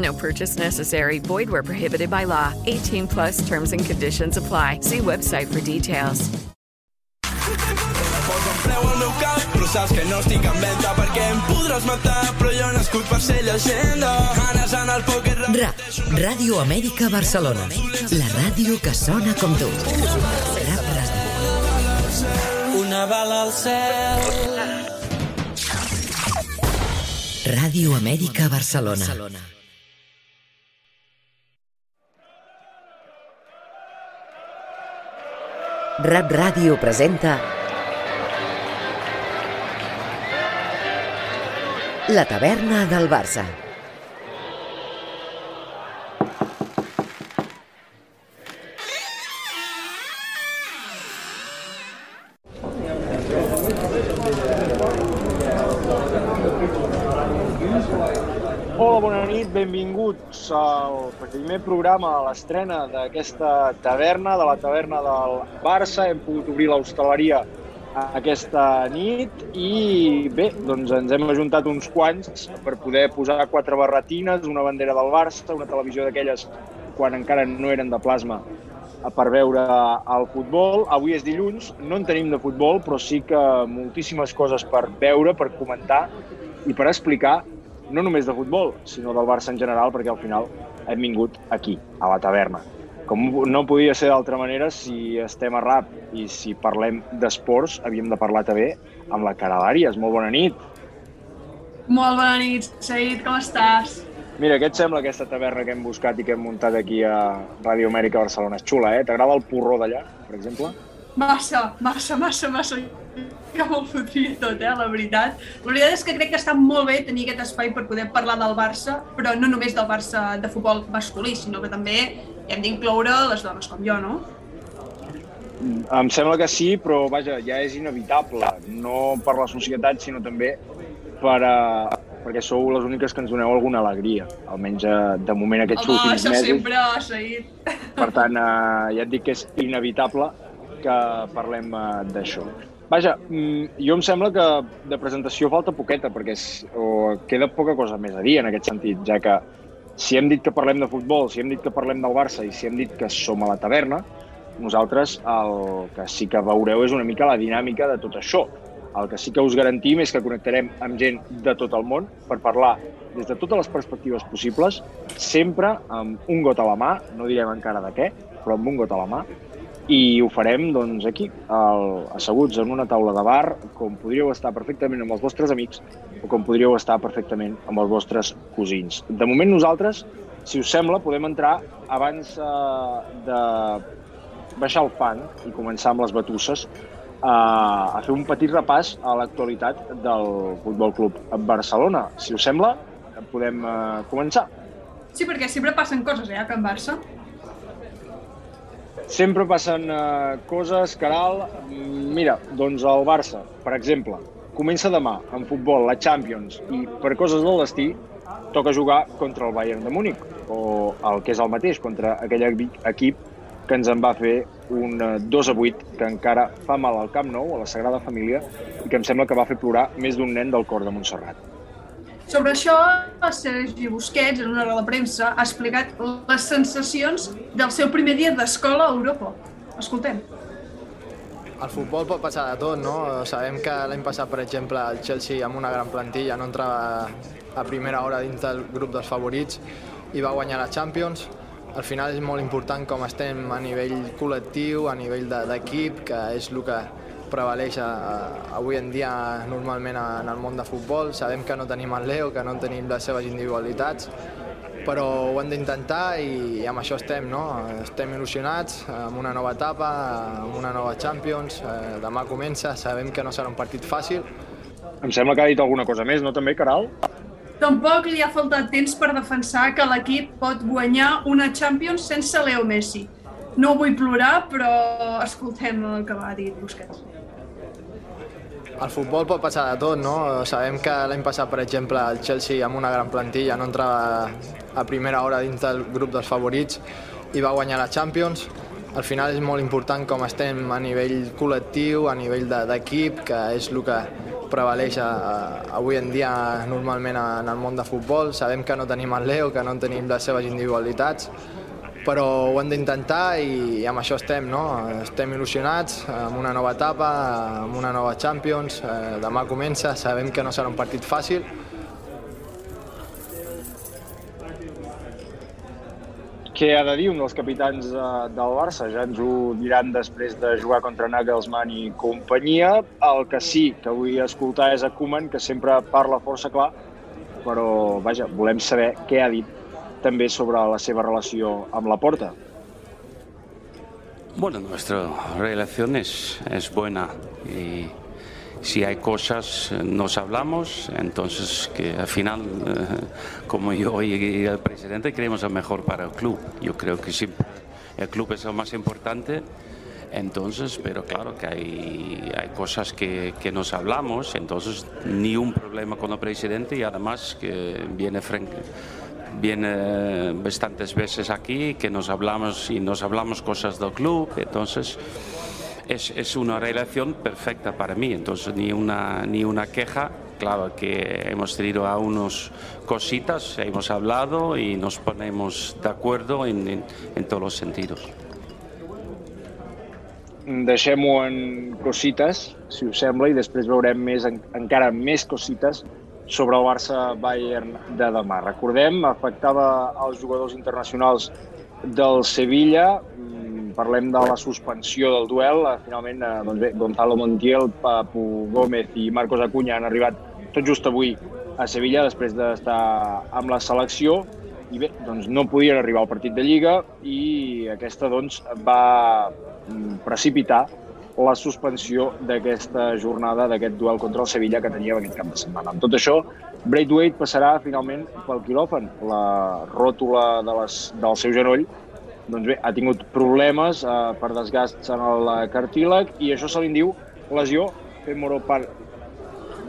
No purchase necessary. Void where prohibited by law. 18 plus terms and conditions apply. See website for details. saps que no estic en venda perquè em podràs matar, però jo nascut per ser llegenda. Ganes en el poker... Ra, Ràdio Amèrica Barcelona. La ràdio que sona com tu. Rap Ràdio. Una bala al cel. Ràdio Amèrica Barcelona. Rap Ràdio presenta La taverna del Barça. Benvinguts al primer programa, a l'estrena d'aquesta taverna, de la taverna del Barça. Hem pogut obrir l'hostaleria aquesta nit i bé, doncs ens hem ajuntat uns quants per poder posar quatre barretines, una bandera del Barça, una televisió d'aquelles quan encara no eren de plasma per veure el futbol. Avui és dilluns, no en tenim de futbol, però sí que moltíssimes coses per veure, per comentar i per explicar, no només de futbol, sinó del Barça en general, perquè al final hem vingut aquí, a la taverna. Com no podia ser d'altra manera, si estem a RAP i si parlem d'esports, havíem de parlar també amb la Cara Àries. Molt bona nit. Molt bona nit, Said, com estàs? Mira, què et sembla aquesta taverna que hem buscat i que hem muntat aquí a Ràdio Amèrica Barcelona? És xula, eh? T'agrada el porró d'allà, per exemple? Massa, massa, massa, massa. Que me'l fotria tot, eh, la veritat. La veritat és que crec que està molt bé tenir aquest espai per poder parlar del Barça, però no només del Barça de futbol masculí, sinó que també hem d'incloure les dones com jo, no? Em sembla que sí, però vaja, ja és inevitable, no per la societat, sinó també per, uh, perquè sou les úniques que ens doneu alguna alegria, almenys uh, de moment aquests Home, últims això mesos. sempre, Said. Per tant, uh, ja et dic que és inevitable que parlem uh, d'això. Vaja, mm, jo em sembla que de presentació falta poqueta, perquè és, o queda poca cosa més a dir en aquest sentit, ja que si hem dit que parlem de futbol, si hem dit que parlem del Barça i si hem dit que som a la taverna, nosaltres el que sí que veureu és una mica la dinàmica de tot això. El que sí que us garantim és que connectarem amb gent de tot el món per parlar des de totes les perspectives possibles, sempre amb un got a la mà, no direm encara de què, però amb un got a la mà, i ho farem doncs, aquí, el, asseguts en una taula de bar, com podríeu estar perfectament amb els vostres amics o com podríeu estar perfectament amb els vostres cosins. De moment nosaltres, si us sembla, podem entrar abans eh, de baixar el fang i començar amb les batusses a, a fer un petit repàs a l'actualitat del Futbol Club Barcelona. Si us sembla, podem eh, començar. Sí, perquè sempre passen coses, eh, a Can Barça. Sempre passen eh, coses, Caral. Mira, doncs el Barça, per exemple, comença demà en futbol la Champions i per coses del destí toca jugar contra el Bayern de Múnich o el que és el mateix, contra aquell equip que ens en va fer un 2 a 8 que encara fa mal al Camp Nou, a la Sagrada Família, i que em sembla que va fer plorar més d'un nen del cor de Montserrat. Sobre això, Sergi Busquets, en una roda de premsa, ha explicat les sensacions del seu primer dia d'escola a Europa. Escoltem. Al futbol pot passar de tot, no? Sabem que l'any passat, per exemple, el Chelsea amb una gran plantilla no entrava a primera hora dins del grup dels favorits i va guanyar la Champions. al final és molt important com estem a nivell col·lectiu, a nivell d'equip, que és el que prevaleix a, a, avui en dia normalment en el món de futbol. Sabem que no tenim el Leo, que no tenim les seves individualitats, però ho hem d'intentar i, i amb això estem, no? Estem il·lusionats amb una nova etapa, amb una nova Champions, eh, demà comença, sabem que no serà un partit fàcil. Em sembla que ha dit alguna cosa més, no també, Caral? Tampoc li ha faltat temps per defensar que l'equip pot guanyar una Champions sense Leo Messi. No vull plorar, però escoltem el que va dir Busquets. Al futbol pot passar de tot, no? Sabem que l'any passat, per exemple, el Chelsea amb una gran plantilla no entrava a primera hora dins del grup dels favorits i va guanyar la Champions. Al final és molt important com estem a nivell col·lectiu, a nivell d'equip, que és el que prevaleix a, a, avui en dia normalment en el món de futbol. Sabem que no tenim el Leo, que no tenim les seves individualitats, però ho hem d'intentar i, i amb això estem, no? Estem il·lusionats amb una nova etapa, amb una nova Champions, eh, demà comença, sabem que no serà un partit fàcil, què ha de dir un dels capitans eh, del Barça? Ja ens ho diran després de jugar contra Nagelsmann i companyia. El que sí que vull escoltar és a Koeman, que sempre parla força clar, però, vaja, volem saber què ha dit també sobre la seva relació amb la porta. Bueno, nuestra relación es, es buena y si hay cosas nos hablamos, entonces que al final, eh, como yo y el presidente, queremos lo mejor para el club. Yo creo que siempre el club es lo más importante, entonces, pero claro que hay, hay cosas que, que nos hablamos, entonces ni un problema con el presidente y además que viene frente viene bastantes veces aquí que nos hablamos y nos hablamos cosas del club, entonces es, es, una relación perfecta para mí, entonces ni una, ni una queja. Claro que hemos tenido a unos cositas, hemos hablado y nos ponemos de acuerdo en, en, en todos los sentidos. Deixem-ho en cosites, si us sembla, i després veurem més, en, encara més cosites sobre el Barça-Bayern de demà. Recordem, afectava els jugadors internacionals del Sevilla, parlem de la suspensió del duel. Finalment, eh, doncs bé, Gonzalo Montiel, Papu Gómez i Marcos Acuña han arribat tot just avui a Sevilla després d'estar amb la selecció i bé, doncs no podien arribar al partit de Lliga i aquesta doncs va precipitar la suspensió d'aquesta jornada, d'aquest duel contra el Sevilla que teníem aquest cap de setmana. Amb tot això, Braithwaite passarà finalment pel quiròfan. La ròtula de les, del seu genoll doncs bé, ha tingut problemes eh, per desgasts en el cartílag i això se li diu lesió femoropar...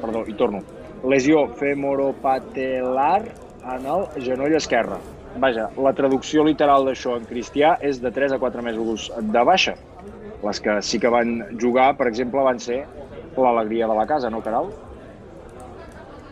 Perdó, hi torno. Lesió femoropatelar en el genoll esquerre. Vaja, la traducció literal d'això en cristià és de 3 a 4 mesos de baixa. Les que sí que van jugar, per exemple, van ser l'alegria de la casa, no, Caral?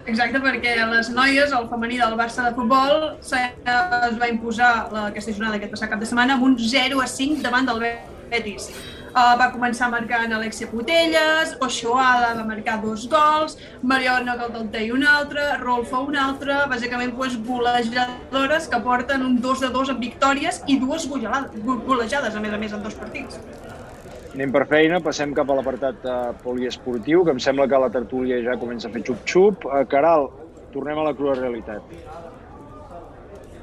Exacte, perquè les noies, el femení del Barça de futbol, es va imposar aquesta jornada aquest passat cap de setmana amb un 0 a 5 davant del Betis. Uh, va començar marcant Alexia Putelles, Ochoala va marcar dos gols, Mariona Galdaltei un altre, Rolfo un altre, bàsicament pues, golejadores que porten un 2 de 2 amb victòries i dues golejades, a més a més, en dos partits. Anem per feina, passem cap a l'apartat uh, poliesportiu, que em sembla que la tertúlia ja comença a fer xup-xup. Uh, Caral, tornem a la crua realitat.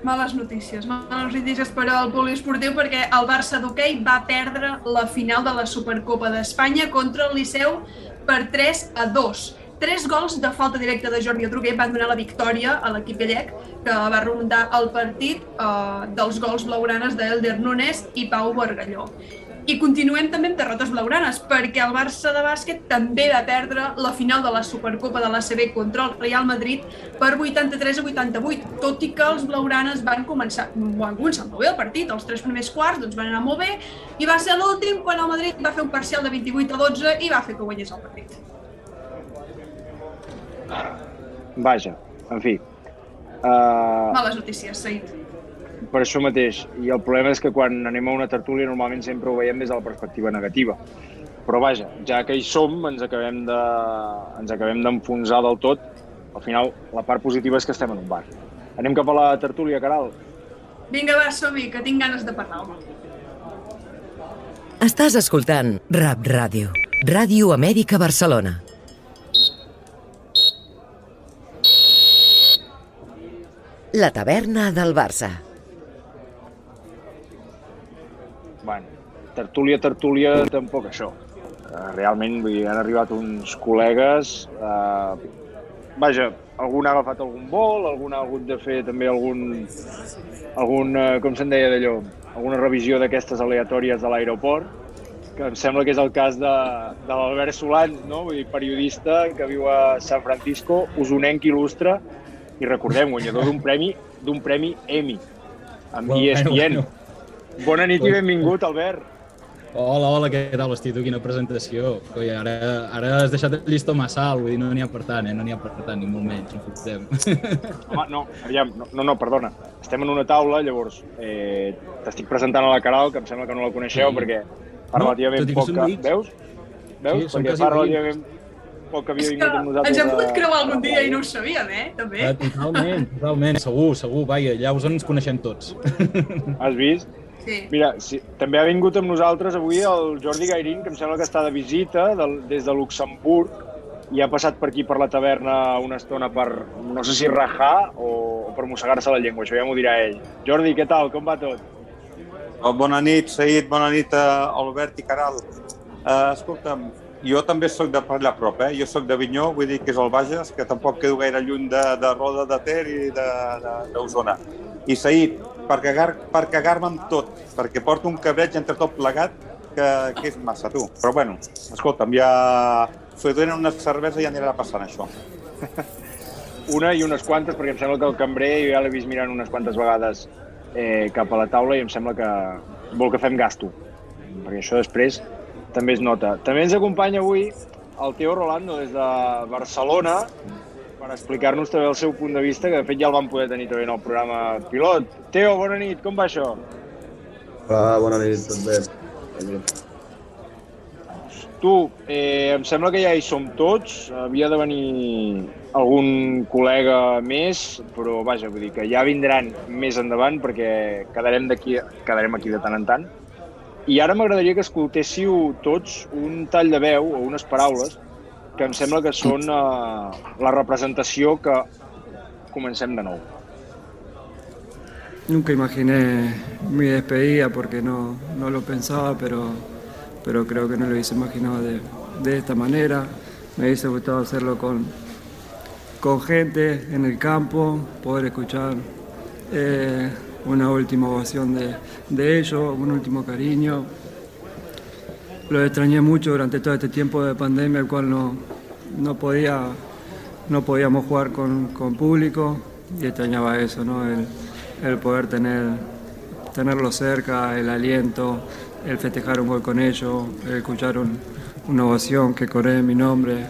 Males notícies, males notícies per al poliesportiu perquè el Barça d'hoquei va perdre la final de la Supercopa d'Espanya contra el Liceu per 3 a 2. Tres gols de falta directa de Jordi Adruguer van donar la victòria a l'equip gallec, que va remuntar el partit eh, dels gols blaugranes d'Elder Nunes i Pau Bargalló. I continuem també amb derrotes blaugranes, perquè el Barça de bàsquet també va perdre la final de la Supercopa de l'ACB contra el Real Madrid per 83 a 88, tot i que els blaugranes van començar, van començar molt bé el partit, els tres primers quarts doncs van anar molt bé, i va ser l'últim quan el Madrid va fer un parcial de 28 a 12 i va fer que guanyés el partit. Vaja, en fi. Uh... Males notícies, Said per això mateix. I el problema és que quan anem a una tertúlia normalment sempre ho veiem des de la perspectiva negativa. Però vaja, ja que hi som, ens acabem de, ens acabem d'enfonsar del tot. Al final, la part positiva és que estem en un bar. Anem cap a la tertúlia, Caral. Vinga, va, som-hi, que tinc ganes de parlar, home. Estàs escoltant Rap Ràdio. Ràdio Amèrica Barcelona. La taverna del Barça. Bueno, tertúlia, tertúlia, tampoc això. Uh, realment, vull dir, han arribat uns col·legues... Uh, vaja, algun ha agafat algun vol, algun ha hagut de fer també algun... algun uh, com se'n deia d'allò? Alguna revisió d'aquestes aleatòries de l'aeroport, que em sembla que és el cas de, de l'Albert Solans, no? Vull dir, periodista que viu a San Francisco, usonenc il·lustre, i recordem, guanyador d'un premi d'un premi Emmy amb Bueno, ESPN. bueno. Bona nit i benvingut, Albert. Hola, hola, què tal, hosti, tu, quina presentació. Coi, ara, ara has deixat el llistó massa alt, vull dir, no n'hi ha per tant, eh? no n'hi ha per tant, ni molt menys, no fotem. Home, no, aviam, no, no, no, perdona. Estem en una taula, llavors eh, t'estic presentant a la Caral, que em sembla que no la coneixeu, Sí. perquè No, fa relativament que poc que... Veus? Veus? Sí, perquè fa relativament poc que havia vingut amb nosaltres. ens hem pogut creuar algun dia i no ho sabíem, eh? També. Eh, totalment, totalment, segur, segur, vaja, allà us ens coneixem tots. Has vist? Sí. Mira, sí, també ha vingut amb nosaltres avui el Jordi Gairín, que em sembla que està de visita del, des de Luxemburg i ha passat per aquí per la taverna una estona per, no sé si rajar o, per mossegar-se la llengua, això ja m'ho dirà ell. Jordi, què tal? Com va tot? Oh, bona nit, Saïd, bona nit a Albert i Caral. Uh, escolta'm, jo també sóc de allà a prop, eh? Jo sóc de Vinyó, vull dir que és el Bages, que tampoc quedo gaire lluny de, de Roda de Ter i d'Osona. I Saïd, per cagar- per cagar-me amb tot, perquè porto un cabreig entre tot plegat que, que és massa, tu. Però bueno, escolta'm, ja... S'ho donen una cervesa i ja anirà passant això. Una i unes quantes, perquè em sembla que el cambrer jo ja l'he vist mirant unes quantes vegades eh, cap a la taula i em sembla que vol que fem gasto, perquè això després també es nota. També ens acompanya avui el Teo Rolando des de Barcelona per explicar-nos també el seu punt de vista, que de fet ja el vam poder tenir també en el programa pilot. Teo, bona nit, com va això? Hola, bona nit, tot bé. Aquí. Tu, eh, em sembla que ja hi som tots, havia de venir algun col·lega més, però vaja, vull dir que ja vindran més endavant perquè quedarem, d'aquí quedarem aquí de tant en tant. I ara m'agradaria que escoltéssiu tots un tall de veu o unes paraules que em sembla que són eh, la representació que comencem de nou. Nunca imaginé mi despedida porque no, no lo pensaba, pero, pero creo que no lo hubiese imaginado de, de esta manera. Me hubiese gustado hacerlo con, con gente en el campo, poder escuchar eh, una última ovación de, de ellos, un último cariño. Lo extrañé mucho durante todo este tiempo de pandemia, el cual no, no, podía, no podíamos jugar con, con público y extrañaba eso, ¿no? el, el poder tener, tenerlo cerca, el aliento, el festejar un gol con ellos, el escuchar un- una ovación que corre mi nombre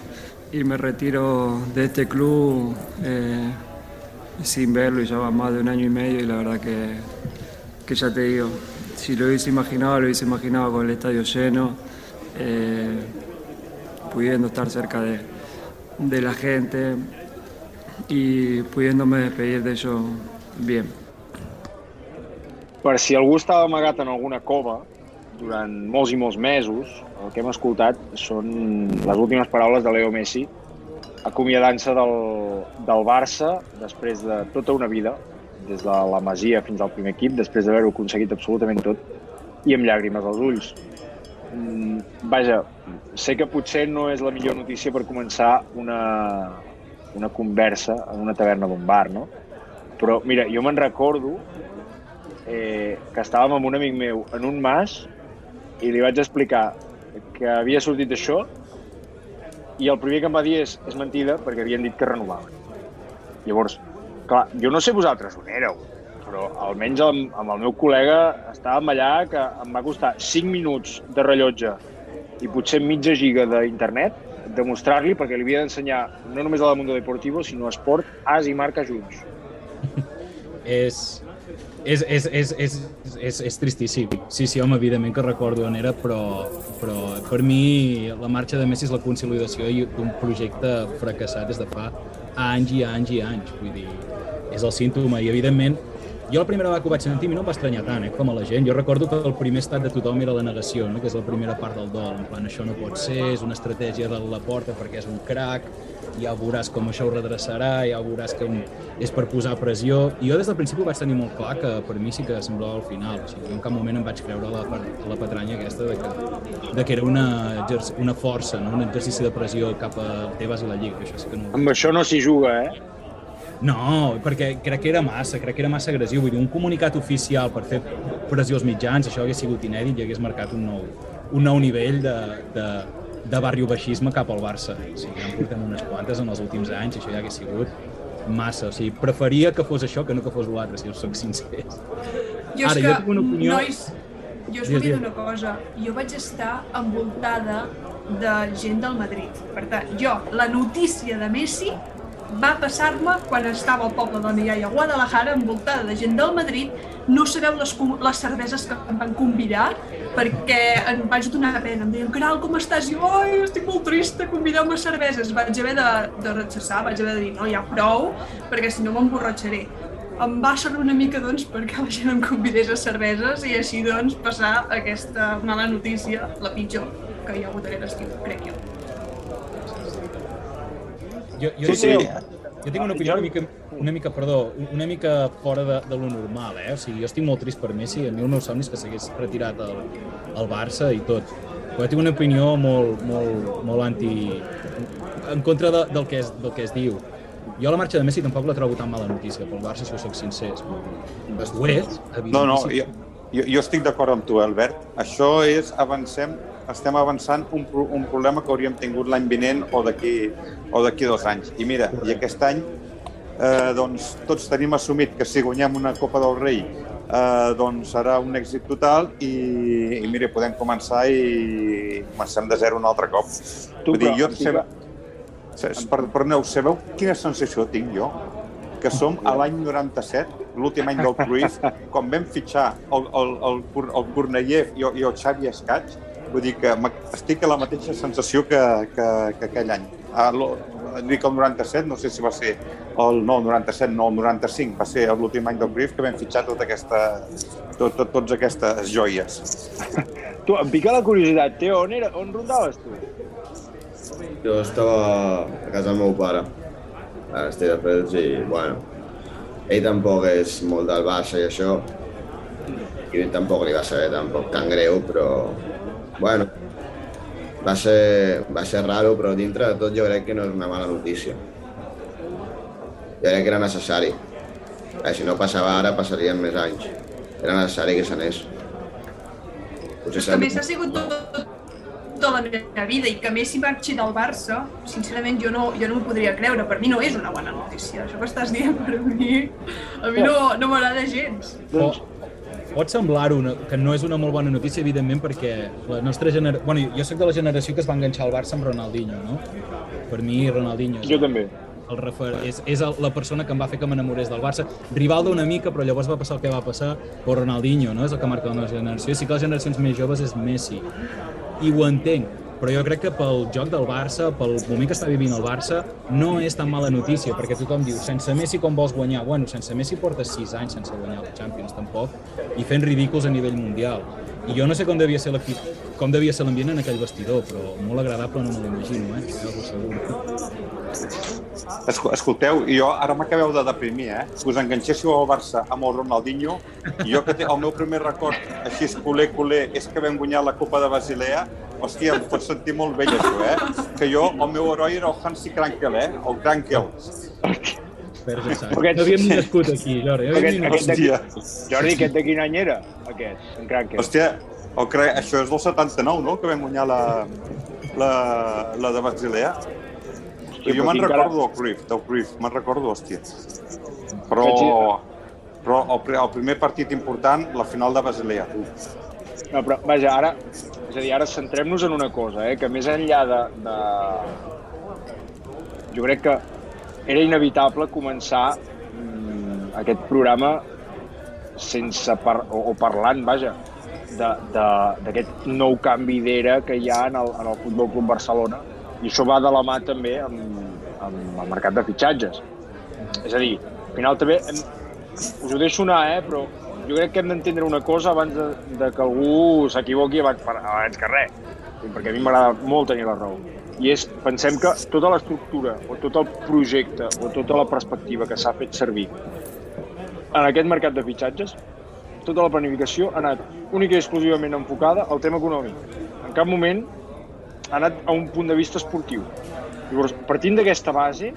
y me retiro de este club eh, sin verlo y ya va más de un año y medio y la verdad que, que ya te digo, si lo hubiese imaginado, lo hubiese imaginado con el estadio lleno, eh, pudiendo estar cerca de, de la gente y pudiéndome despedir de ellos bien. Per si algú estava amagat en alguna cova durant molts i molts mesos, el que hem escoltat són les últimes paraules de Leo Messi acomiadant-se del, del Barça després de tota una vida, des de la Masia fins al primer equip, després d'haver-ho aconseguit absolutament tot, i amb llàgrimes als ulls. Mm, vaja, sé que potser no és la millor notícia per començar una, una conversa en una taverna d'un bar, no? Però, mira, jo me'n recordo eh, que estàvem amb un amic meu en un mas i li vaig explicar que havia sortit això i el primer que em va dir és, és mentida perquè havien dit que renovaven. Llavors, clar, jo no sé vosaltres on éreu, però almenys amb, amb el meu col·lega estàvem allà que em va costar 5 minuts de rellotge i potser mitja giga d'internet demostrar-li perquè li havia d'ensenyar no només a la Mundo Deportivo, sinó a Esport, As i Marca junts. és, és, és, és, és, és, és tristíssim. Sí, sí, home, evidentment que recordo on era, però, però per mi la marxa de Messi és la consolidació d'un projecte fracassat des de fa anys i anys i anys. Vull dir, és el símptoma i evidentment jo la primera vegada que ho vaig sentir no em va estranyar tant, eh, com a la gent. Jo recordo que el primer estat de tothom era la negació, no? que és la primera part del dol. En plan, això no pot ser, és una estratègia de la porta perquè és un crack, ja veuràs com això ho redreçarà, ja veuràs que és per posar pressió. I jo des del principi vaig tenir molt clar que per mi sí que semblava al final. O sigui, en cap moment em vaig creure la, la patranya aquesta de que, de que era una, una força, no? un exercici de pressió cap a Tebas i la Lliga. Això sí que no... Amb això no s'hi juga, eh? No, perquè crec que era massa, crec que era massa agressiu. Vull dir, un comunicat oficial per fer pressió als mitjans, això hagués sigut inèdit i hagués marcat un nou, un nou nivell de, de, de barriobaixisme cap al Barça. O sigui, ja en portem unes quantes en els últims anys això ja hagués sigut massa. O sigui, preferia que fos això que no que fos l'altre, si us soc sincer. Jo Ara, que, jo tinc una opinió... Nois, jo us vull dir una cosa. Jo vaig estar envoltada de gent del Madrid. Per tant, jo, la notícia de Messi va passar-me quan estava al poble de la iaia a Guadalajara, envoltada de gent del Madrid. No sabeu les, les cerveses que em van convidar, perquè em vaig donar pena. Em deien, Caral, com estàs? I jo, ai, estic molt trista, convideu-me cerveses. Vaig haver de, de rechaçar, vaig haver de dir, no, ja prou, perquè si no m'emborratxaré. Em va servir una mica, doncs, perquè la gent em convidés a cerveses i així, doncs, passar aquesta mala notícia, la pitjor, que hi ha hagut aquest estiu, crec jo. Jo, jo, sí, sí. jo tinc una opinió una mica, una mica, perdó, una mica fora de, de lo normal, eh? O sigui, jo estic molt trist per Messi, a mi el meu somni és que s'hagués retirat el, el Barça i tot. Però jo tinc una opinió molt, molt, molt anti... en contra de, del, que es, del que es diu. Jo la marxa de Messi tampoc la trobo tan mala notícia pel Barça, si ho soc sincer. Ho és, No, no, jo, jo estic d'acord amb tu, Albert. Això és, avancem estem avançant un, un problema que hauríem tingut l'any vinent o d'aquí o d'aquí dos anys. I mira, i aquest any eh, doncs, tots tenim assumit que si guanyem una Copa del Rei eh, doncs serà un èxit total i, i mira, podem començar i comencem de zero un altre cop. Tu, Vull dir, jo, per, perdoneu, sabeu quina sensació tinc jo? que som a l'any 97, l'últim any del Cruyff, quan vam fitxar el, el, el, el Corneyev i, i el Xavi Escats, Vull dir que estic a la mateixa sensació que, que, que aquell any. Ah, dic el 97, no sé si va ser el, no, el 97, no, el 95, va ser l'últim any del Brief que vam fitxar tota aquesta, tot, tot, tots aquestes joies. Tu, em pica la curiositat, Teo, on, era, on rondaves tu? Jo estava a casa del meu pare, a Estella i, bueno, ell tampoc és molt del Barça i això, i tampoc li va ser tampoc tan greu, però bueno, va ser, va ser raro, però dintre de tot jo crec que no és una mala notícia. Jo crec que era necessari. Eh, si no passava ara, passarien més anys. Era necessari que s'anés. Potser que més ha sigut tot, tot, tota la meva vida i que Messi marxi del Barça, sincerament jo no, jo no m'ho podria creure. Per mi no és una bona notícia. Això que estàs dient per mi, a mi no, no m'agrada gens. Doncs pot semblar una, que no és una molt bona notícia, evidentment, perquè la nostra generació... Bueno, jo sóc de la generació que es va enganxar al Barça amb Ronaldinho, no? Per mi, Ronaldinho... Jo també. El refer... és, és el, la persona que em va fer que m'enamorés del Barça. Rivaldo una mica, però llavors va passar el que va passar, però Ronaldinho, no? És el que marca la nostra generació. I sí que les generacions més joves és Messi. I ho entenc, però jo crec que pel joc del Barça, pel moment que està vivint el Barça, no és tan mala notícia, perquè tothom diu, sense Messi com vols guanyar? Bueno, sense Messi porta 6 anys sense guanyar el Champions, tampoc, i fent ridículs a nivell mundial. I jo no sé com devia ser l'equip, com devia ser l'ambient en aquell vestidor, però molt agradable no me l'imagino, eh? Ja us asseguro. Escolteu, jo ara m'acabeu de deprimir, eh? Que us enganxéssiu al Barça amb el Ronaldinho. Jo que té, el meu primer record així culer-culer és que vam guanyar la Copa de Basilea. Hòstia, em pot sentir molt vell això, eh? Que jo, el meu heroi era el Hansi Krankel, eh? El Krankel. Aquest... No havíem nascut aquí, Jordi. Aquest, aquest d'aquí, Jordi, aquest de quin any era, aquest, en Krankel? Hòstia, el, això és del 79, no?, que vam guanyar la, la, la de Basilea. Sí, jo me'n recordo del Cruyff, del Cruyff, me'n recordo, hòstia. Però, però el, el primer partit important, la final de Basilea. No, però, vaja, ara, és a dir, ara centrem-nos en una cosa, eh, que més enllà de, de... Jo crec que era inevitable començar mm, aquest programa sense par o, o parlant, vaja, d'aquest nou canvi d'era que hi ha en el, en el Futbol Club Barcelona, i això va de la mà també amb, amb el mercat de fitxatges. És a dir, al final també hem, us ho deixo anar, eh, però jo crec que hem d'entendre una cosa abans de, de que algú s'equivoqui abans, abans que res, perquè a mi m'agrada molt tenir la raó. I és, pensem que tota l'estructura, o tot el projecte, o tota la perspectiva que s'ha fet servir en aquest mercat de fitxatges, tota la planificació ha anat única i exclusivament enfocada al tema econòmic. En cap moment ha anat a un punt de vista esportiu. Llavors, partint d'aquesta base,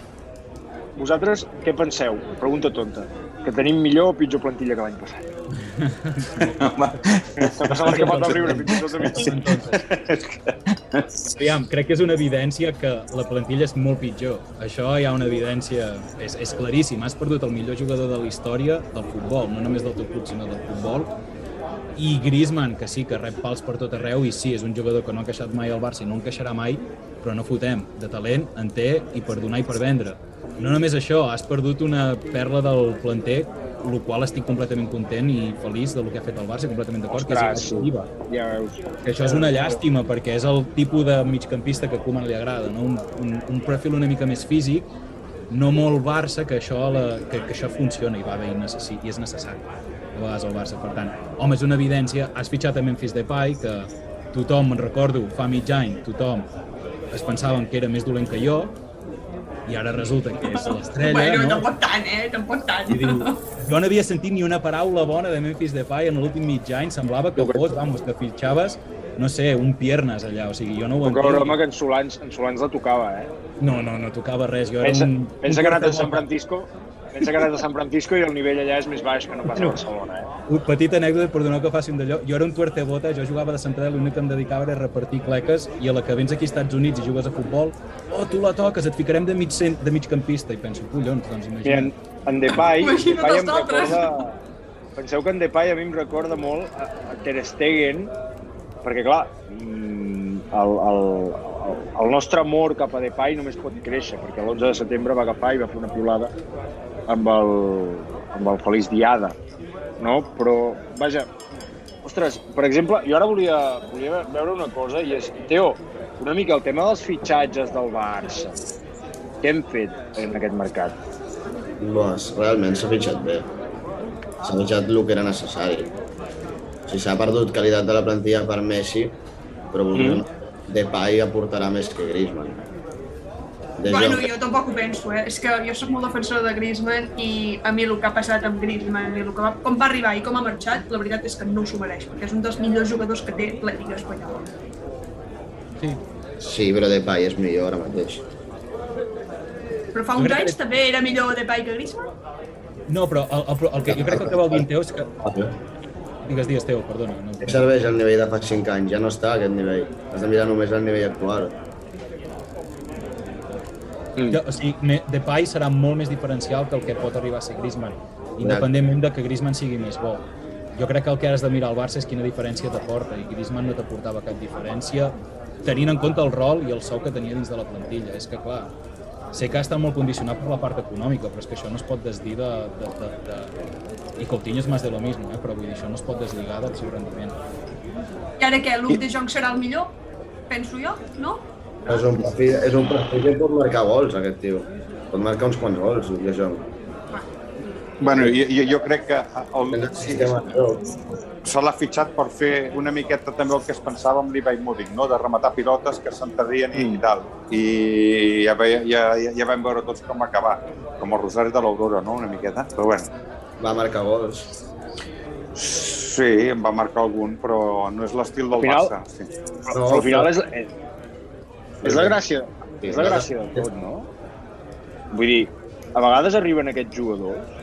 vosaltres què penseu? Pregunta tonta. Que tenim millor o pitjor plantilla que l'any passat? Passat que pot. Aviam, crec que és una evidència que la plantilla és molt pitjor. Això hi ha una evidència, és, és claríssim. Has perdut el millor jugador de la història del futbol, no només del teu club, sinó del futbol. I Griezmann, que sí, que rep pals per tot arreu, i sí, és un jugador que no ha queixat mai al Barça i no en queixarà mai, però no fotem. De talent en té i per donar i per vendre. No només això, has perdut una perla del planter el qual estic completament content i feliç del que ha fet el Barça, completament d'acord, que és Oliva. Ja veus. Que això és una llàstima, perquè és el tipus de migcampista que a Koeman li agrada, no? un, un, un perfil una mica més físic, no molt Barça, que això, la, que, que això funciona i va bé i, necessi, i és necessari a vegades al Barça. Per tant, home, és una evidència. Has fitxat a Memphis Depay, que tothom, me'n recordo, fa mig any, tothom es pensaven que era més dolent que jo, i ara resulta que és l'estrella, bueno, no? tampoc tant, eh? Tampoc tant. I diu, jo no havia sentit ni una paraula bona de Memphis Depay en l'últim mig any, semblava que fos, vamos, que fitxaves, no sé, un piernas allà, o sigui, jo no ho entenc. broma que en Solans, en Solans la tocava, eh? No, no, no tocava res, jo era Pensa, un... pensa un que ha anat a. San Francisco pensa que anat a San Francisco i el nivell allà és més baix que no pas a Barcelona, eh? Un petita anècdota, perdoneu que faci un d'allò. Jo era un tuertebota, jo jugava de central i l'únic que em dedicava era repartir cleques i a la que vens aquí als Estats Units i jugues a futbol, oh, tu la toques, et ficarem de mig, cent, de mig campista. I penso, collons, doncs Mira, en, imagina't. en Depay, Imagina't Depay em recorda... Penseu que en Depay a mi em recorda molt a, a Ter Stegen, perquè clar, mm, el, el, el, el nostre amor cap a Depay només pot créixer, perquè l'11 de setembre va agafar i va fer una piulada amb el, amb el Feliç Diada, no? Però, vaja, ostres, per exemple, jo ara volia, volia veure una cosa i és, Teo, una mica el tema dels fitxatges del Barça. Què hem fet en aquest mercat? Doncs realment s'ha fitxat bé. S'ha fitxat el que era necessari. O sigui, s'ha perdut qualitat de la plantilla per Messi, però mm. Depay aportarà més que Griezmann. De Bueno, jo tampoc ho penso, eh? És que jo sóc molt defensora de Griezmann i a mi el que ha passat amb Griezmann i el que va, com va arribar i com ha marxat, la veritat és que no s'ho mereix, perquè és un dels millors jugadors que té la Lliga Espanyola. Sí. sí, però Depay és millor ara mateix. Però fa uns anys també era millor Depay que Griezmann? No, però el, el, el que jo crec que el que vol dir Teo és que... Digues, digues, Teo, perdona. No. Què serveix el nivell de fa 5 anys? Ja no està a aquest nivell. Has de mirar només el nivell actual. Jo, o sigui, me- Depay serà molt més diferencial que el que pot arribar a ser Griezmann, independentment de que Griezmann sigui més bo. Jo crec que el que has de mirar al Barça és quina diferència t'aporta, i Griezmann no t'aportava cap diferència, tenint en compte el rol i el sou que tenia dins de la plantilla. És que, clar, sé que ha estat molt condicionat per la part econòmica, però és que això no es pot desdir de... de, de, de... I Coutinho és més de lo mismo, eh? però vull dir, això no es pot desligar del seu rendiment. I ara què, Luke de Jong serà el millor? Penso jo, no? És un perfil, és un perfil que pot marcar gols, aquest tio. Pot marcar uns quants gols, De Jong. Bueno, jo, jo, crec que el, sí, se l'ha fitxat per fer una miqueta també el que es pensava amb l'Ibrahimovic, no? de rematar pilotes que s'enterrien i tal. I ja, ve, ja, ja, ja vam veure tots com acabar, com el Rosari de l'Aurora, no? una miqueta. Però bueno, Va marcar gols. sí, em va marcar algun, però no és l'estil del Al final- Barça. Sí. Però, però al final és, és, la gràcia, és la gràcia de tot, no? Vull dir, a vegades arriben aquests jugadors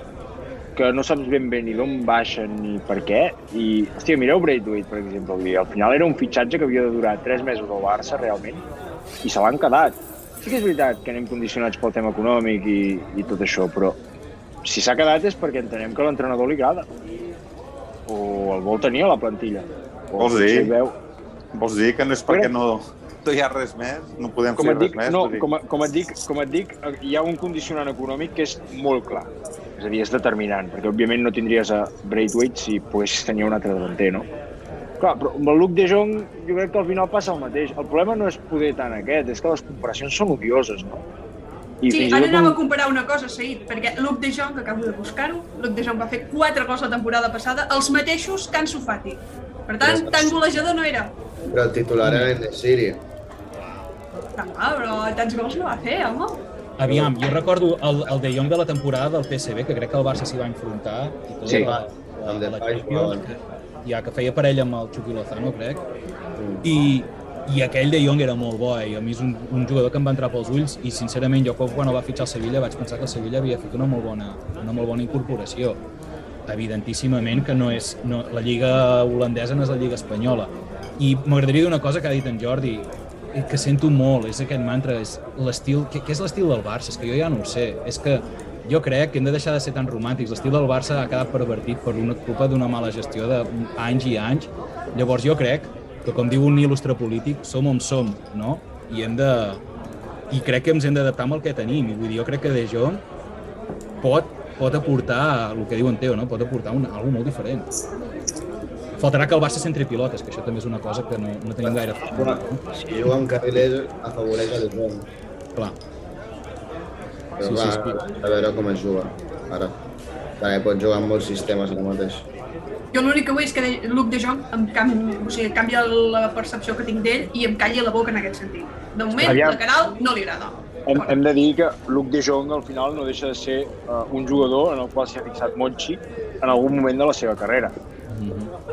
que no saps ben bé ni d'on baixen ni per què, i, hòstia, mireu Braithwaite, per exemple, dir, al final era un fitxatge que havia de durar 3 mesos al Barça, realment, i se l'han quedat. Sí que és veritat que anem condicionats pel tema econòmic i, i tot això, però si s'ha quedat és perquè entenem que l'entrenador li agrada, o el vol tenir a la plantilla. O Vols dir? Veu, Vols dir que no és perquè no, no hi ha res més? No podem com fer dic, res més? no, com, a- com, et dic, com et dic, hi ha un condicionant econòmic que és molt clar. És a dir, és determinant, perquè òbviament no tindries a Braithwaite si poguessis tenir un altre davanter, no? Clar, però amb el Luke de Jong jo crec que al final passa el mateix. El problema no és poder tant aquest, és que les comparacions són odioses, no? I Sí, ara anava un- a comparar una cosa, Saïd, perquè Luke de Jong, que acabo de buscar-ho, Luke de Jong va fer quatre gols la temporada passada, els mateixos que Ansu Fati. Per tant, tan golejador no era. Però el titular era en Siri. Però tants gols no va fer, home. Aviam, jo recordo el, el De Jong de la temporada del PSV, que crec que el Barça s'hi va enfrontar, i tot Sí. la, la, Amb la, Depay Champions, ja, que feia parella amb el Chucky Lozano, crec, i, i aquell De Jong era molt bo, eh? i a mi és un, un jugador que em va entrar pels ulls, i sincerament jo quan el va fitxar al Sevilla vaig pensar que el Sevilla havia fet una molt bona, una molt bona incorporació. Evidentíssimament que no és, no, la lliga holandesa no és la lliga espanyola. I m'agradaria dir una cosa que ha dit en Jordi, que sento molt, és aquest mantra, és l'estil, què, què és l'estil del Barça? És que jo ja no ho sé, és que jo crec que hem de deixar de ser tan romàntics. L'estil del Barça ha quedat pervertit per una culpa d'una mala gestió d'anys i anys. Llavors jo crec que, com diu un il·lustre polític, som on som, no? I hem de... I crec que ens hem d'adaptar amb el que tenim. I vull dir, jo crec que De Jong pot, pot aportar, el que diu en Teo, no? pot aportar una, algo molt diferent. Faltarà que el Barça centri pilotes, que això també és una cosa que no, no tenim gaire. Bueno, si juga amb carrilers, afavoreix el Jong. Clar. Però Sí, sí, sí, clar, a veure com es juga, ara. Perquè pot jugar amb molts sistemes ara mateix. Jo l'únic que vull és que de- Luke de Jong em, canvi, o sigui, canvia la percepció que tinc d'ell i em calli la boca en aquest sentit. De moment, Aviam. la Caral no li agrada. Hem, hem de dir que Luke de Jong al final no deixa de ser uh, un jugador en el qual s'ha fixat Monchi en algun moment de la seva carrera.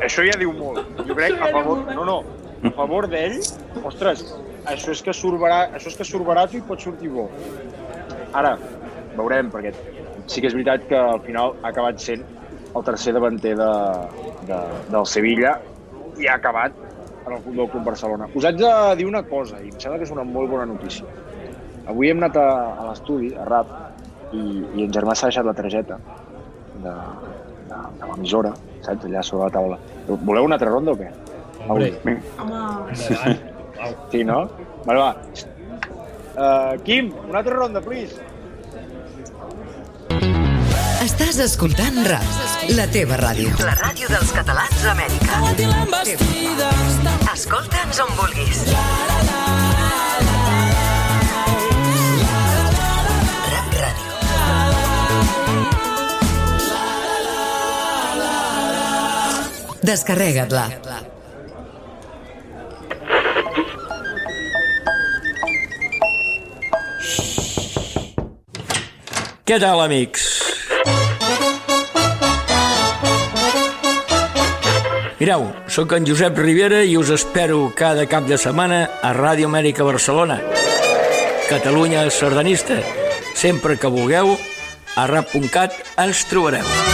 Això ja diu molt. Jo crec a favor... No, no. A favor d'ell, ostres, això és que surt barat, això és que surt barat i pot sortir bo. Ara, veurem, perquè sí que és veritat que al final ha acabat sent el tercer davanter de, de, del Sevilla i ha acabat en el Futbol Club Barcelona. Us haig de dir una cosa, i em sembla que és una molt bona notícia. Avui hem anat a, a l'estudi, a RAP, i, i en Germà s'ha deixat la targeta de, de, de l'emissora, saps, allà sobre la taula. Voleu una altra ronda o què? Hombre. Home, Sí, no? Vale, va. Uh, Quim, una altra ronda, please. Estàs escoltant RAP, la teva ràdio. La ràdio dels catalans d'Amèrica. Escolta'ns on vulguis. RAP Descarrega't-la. Què tal, amics? Mireu, sóc en Josep Rivera i us espero cada cap de setmana a Ràdio Amèrica Barcelona. Catalunya sardanista. Sempre que vulgueu, a rap.cat ens trobareu.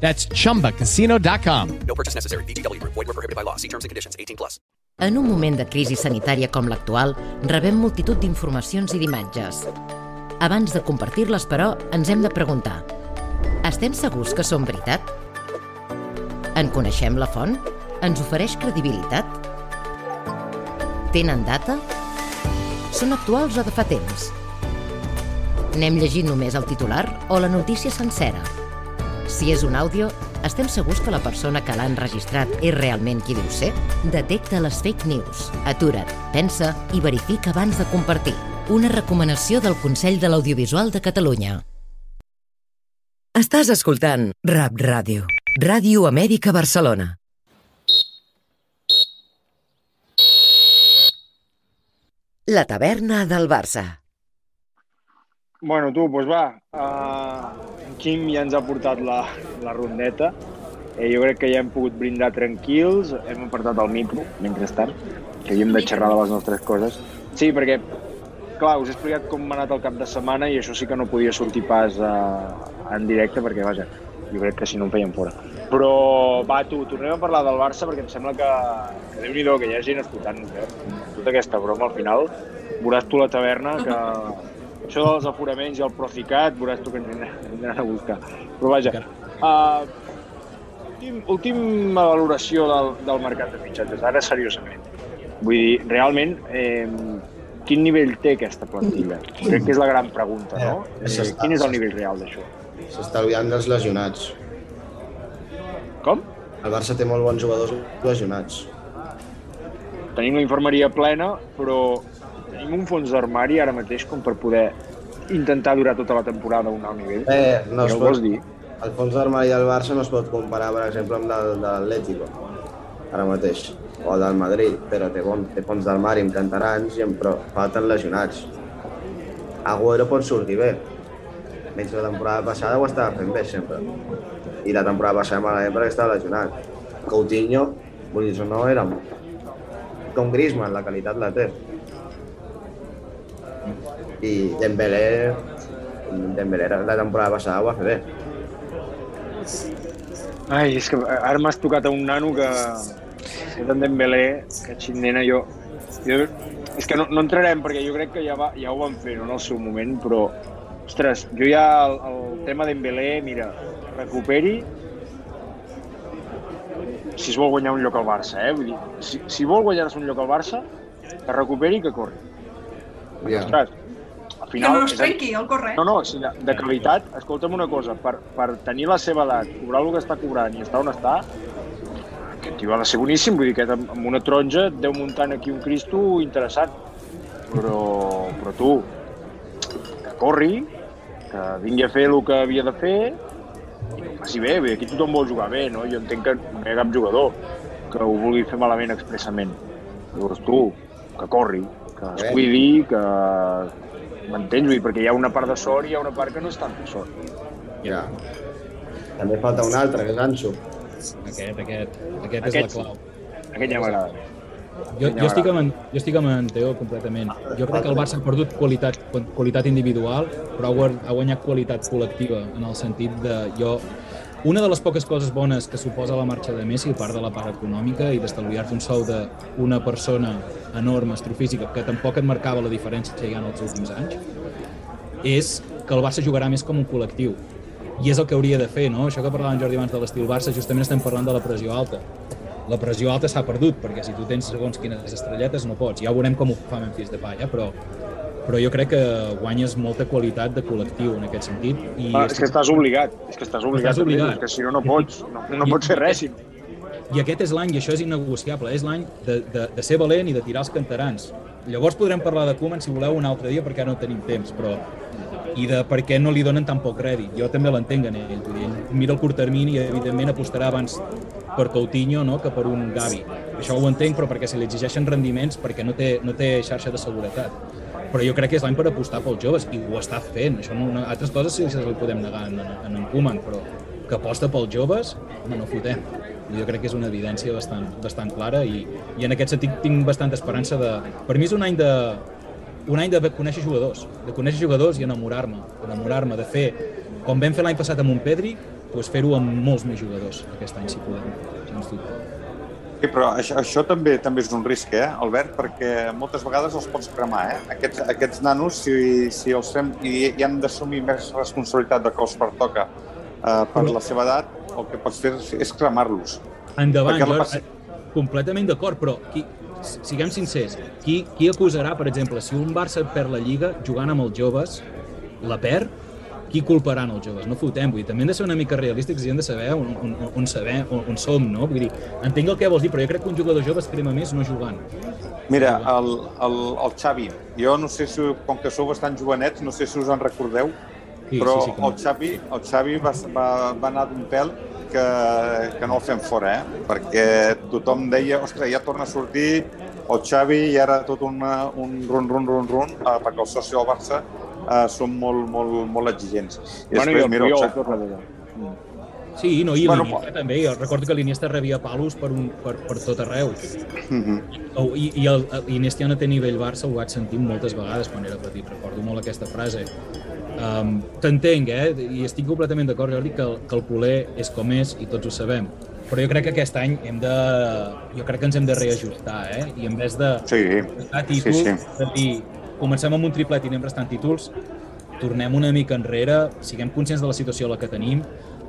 That's chumbacasino.com. No purchase necessary. Group. Void were prohibited by law. See terms and conditions. 18 plus. En un moment de crisi sanitària com l'actual, rebem multitud d'informacions i d'imatges. Abans de compartir-les, però, ens hem de preguntar estem segurs que són veritat? En coneixem la font? Ens ofereix credibilitat? Tenen data? Són actuals o de fa temps? N'hem llegit només el titular o la notícia sencera? Si és un àudio, estem segurs que la persona que l'ha enregistrat és realment qui diu ser? Detecta les fake news. Atura't, pensa i verifica abans de compartir. Una recomanació del Consell de l'Audiovisual de Catalunya. Estàs escoltant RAP Ràdio. Ràdio Amèrica Barcelona. La taverna del Barça. Bueno, tu, doncs va. Uh, Quim ja ens ha portat la, la rondeta. Eh, jo crec que ja hem pogut brindar tranquils. Hem apartat el micro, mentrestant, que havíem de xerrar de les nostres coses. Sí, perquè, clar, us he explicat com m'ha anat el cap de setmana i això sí que no podia sortir pas uh, en directe perquè, vaja, jo crec que si no em feien fora. Però, va, tu, tornem a parlar del Barça perquè em sembla que, que déu nhi que hi ha gent escoltant-nos, eh? Tota aquesta broma, al final, veuràs tu la taverna que, això dels aforaments i el Procicat, veuràs tu que ens aniran a buscar. Però vaja, uh, últim, última valoració del, del mercat de fitxatges, ara seriosament. Vull dir, realment, eh, quin nivell té aquesta plantilla? Crec que és la gran pregunta, no? Eh, quin és el nivell real d'això? S'està oblidant dels lesionats. Com? El Barça té molt bons jugadors lesionats. Tenim la infermeria plena, però tenim un fons d'armari ara mateix com per poder intentar durar tota la temporada a un alt nivell. Eh, no ho pot, vols dir? el fons d'armari del Barça no es pot comparar, per exemple, amb el de l'Atlético, ara mateix, o el del Madrid, però té, bon, té fons d'armari amb canterans i amb, però falten lesionats. Agüero pot sortir bé, menys la temporada passada ho estava fent bé sempre. I la temporada passada malament perquè estava lesionat. Coutinho, vull dir, no era com Griezmann, la qualitat la té. I Dembélé, Dembélé la temporada passada ho va fer bé. Ai, és que ara m'has tocat a un nano que... Que en Dembélé, que xindena, jo... jo és que no, no entrarem, perquè jo crec que ja, va, ja ho van fer no, en el seu moment, però... Ostres, jo ja el, el tema Dembélé, mira, recuperi si es vol guanyar un lloc al Barça, eh? Vull dir, si, si vol guanyar-se un lloc al Barça, que recuperi i que corri. Ja. Ostres, al Que final... no es trenqui, el corre. No, no, si de, de qualitat, escolta'm una cosa, per, per tenir la seva edat, cobrar el que està cobrant i estar on està, aquest tio ha de ser boníssim, vull dir que amb, amb una taronja et deu muntant aquí un Cristo interessant. Però, però tu, que corri, que vingui a fer el que havia de fer, i que ho faci bé, dir, aquí tothom vol jugar bé, no? Jo entenc que no hi ha cap jugador que ho vulgui fer malament expressament. Llavors tu, que corri, que es Bé. cuidi, que... M'entens? Vull dir, perquè hi ha una part de sort i hi ha una part que no és tant de sort. Ja. També falta un altre, que és Ansu. Aquest, aquest, aquest és la clau. Aquest ja m'agrada. Jo, jo, estic amb, en- jo estic amb en Teo completament. Jo crec que el Barça ha perdut qualitat, qualitat individual, però ha guanyat qualitat col·lectiva, en el sentit de jo... Una de les poques coses bones que suposa la marxa de Messi, a part de la part econòmica i d'estalviar-te un sou d'una persona enorme, astrofísica, que tampoc et marcava la diferència ja en els últims anys, és que el Barça jugarà més com un col·lectiu. I és el que hauria de fer, no? Això que parlava en Jordi abans de l'estil Barça, justament estem parlant de la pressió alta. La pressió alta s'ha perdut, perquè si tu tens segons quines estrelletes no pots. Ja veurem com ho fa Memphis Depay, eh? però, però jo crec que guanyes molta qualitat de col·lectiu en aquest sentit. I Ah, és que estàs obligat, és que estàs obligat, Estàs obligat. és que si no, no pots, no, no pots fer res. I aquest és l'any, i això és innegociable, és l'any de, de, de ser valent i de tirar els canterans. Llavors podrem parlar de Koeman si voleu un altre dia perquè ara no tenim temps, però i de per què no li donen tan poc rèdit. Jo també l'entenc en ell, vull dir, ell mira el curt termini i evidentment apostarà abans per Coutinho no, que per un Gavi. Això ho entenc, però perquè se li exigeixen rendiments perquè no té, no té xarxa de seguretat. Però jo crec que és l'any per apostar pels joves i ho està fent. Això no, no, altres coses sí que li podem negar en, en, en Koeman, però que aposta pels joves, home, no fotem. Jo crec que és una evidència bastant, bastant clara i, i en aquest sentit tinc bastanta esperança de... Per mi és un any de, un any de conèixer jugadors, de conèixer jugadors i enamorar-me, enamorar-me, de fer, com vam fer l'any passat amb un Pedri, doncs fer-ho amb molts més jugadors aquest any, si podem, sens dubte. Sí, però això, això també també és un risc, eh, Albert, perquè moltes vegades els pots cremar, eh? Aquests, aquests nanos, si, si els fem i, i han d'assumir més responsabilitat de que els pertoca eh, per la seva edat, el que pots fer és, és cremar-los. Endavant, jo, passi- completament d'acord, però qui, siguem sincers, qui, qui acusarà, per exemple, si un Barça perd la Lliga jugant amb els joves, la perd, qui culparan els joves? No fotem, vull dir, també hem de ser una mica realistes i hem de saber on, on, on, saber on, on som, no? Vull dir, entenc el que vols dir, però jo crec que un jugador jove es crema més no jugant. Mira, el, el, el Xavi, jo no sé si, com que sou bastant jovenets, no sé si us en recordeu, Sí, però sí, sí, com- el Xavi, el Xavi va, va, va anar d'un pèl que, que no el fem fora, eh? perquè tothom deia, ostres, ja torna a sortir el Xavi i ara tot una, un run, run, run, run, eh, perquè els socis del Barça eh, són molt, molt, molt exigents. I Bueno, i el mira, Puyol, tot darrere. Sí, no, i Bueno, l'Iniesta també, jo recordo que l'Iniesta rebia palos per, un, per, per tot arreu. Mhm. Oh, I, i el, l'Iniesta ja no té nivell Barça, ho vaig sentir moltes vegades quan era petit, recordo molt aquesta frase. Um, T'entenc, eh? I estic completament d'acord, Jordi, que el, que el culer és com és i tots ho sabem. Però jo crec que aquest any hem de... Jo crec que ens hem de reajustar, eh? I en vez de Sí, restar títols, sí, sí. de dir, comencem amb un triplet i anem restant títols, tornem una mica enrere, siguem conscients de la situació a la que tenim,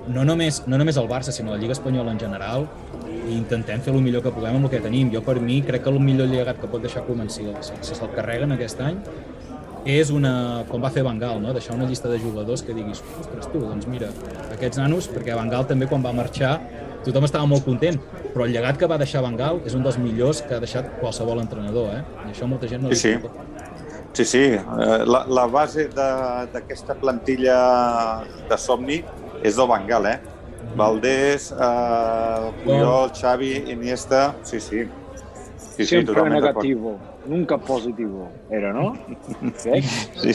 no només, no només el Barça, sinó la Lliga Espanyola en general, i intentem fer el millor que puguem amb el que tenim. Jo, per mi, crec que el millor llegat que pot deixar Koeman, si, se'l carreguen aquest any, és una, com va fer Van Gaal, no? deixar una llista de jugadors que diguis, ostres, tu, doncs mira, aquests nanos, perquè Van Gaal també quan va marxar tothom estava molt content, però el llegat que va deixar Van Gaal és un dels millors que ha deixat qualsevol entrenador, eh? I això molta gent no Sí, sí. Sí, sí. Eh, La, la base de- d'aquesta plantilla de somni és del Bengal, eh? Valdés, eh, Puyol, Xavi, Iniesta... Sí, sí. Sí, sí, Siempre negativo, nunca positivo. Era, no? Eh? Sí.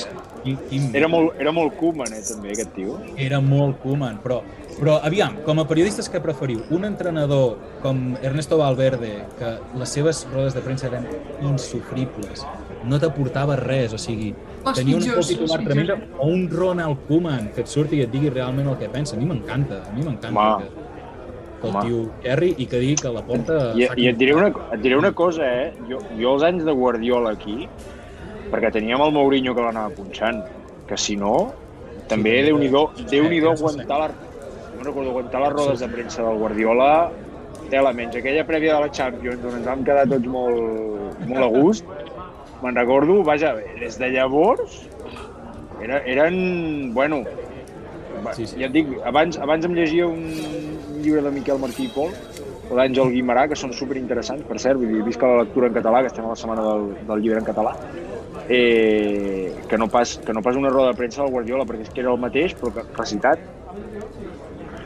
Era molt, era molt Koeman, eh, també, aquest tio. Era molt Koeman, però, però aviam, com a periodistes que preferiu? Un entrenador com Ernesto Valverde, que les seves rodes de premsa eren insufribles, no t'aportava res, o sigui, Els tenia un pitjors, titular els tremendo, pitjors. o un Ronald Koeman que et surti i et digui realment el que pensa. A mi m'encanta, a mi m'encanta que, que el Home. tio Kerry i que digui que la porta... I, i et, diré una, et diré una cosa, eh? Jo, jo els anys de Guardiola aquí, perquè teníem el Mourinho que l'anava punxant, que si no, també Sí, Déu-n'hi-do sí, Déu-n'hi-do sí, sí. aguantar, la, no recordo, aguantar les rodes de premsa del Guardiola, tela menys. Aquella prèvia de la Champions, on ens vam quedar tots molt, molt a gust, me'n recordo, vaja, des de llavors, era, eren, bueno, sí, sí. ja et dic, abans, abans em llegia un llibre de Miquel Martí i Pol, o d'Àngel Guimarà, que són superinteressants, per cert, vull dir, visca la lectura en català, que estem a la setmana del, del llibre en català, eh, que, no pas, que no pas una roda de premsa del Guardiola, perquè és que era el mateix, però que recitat.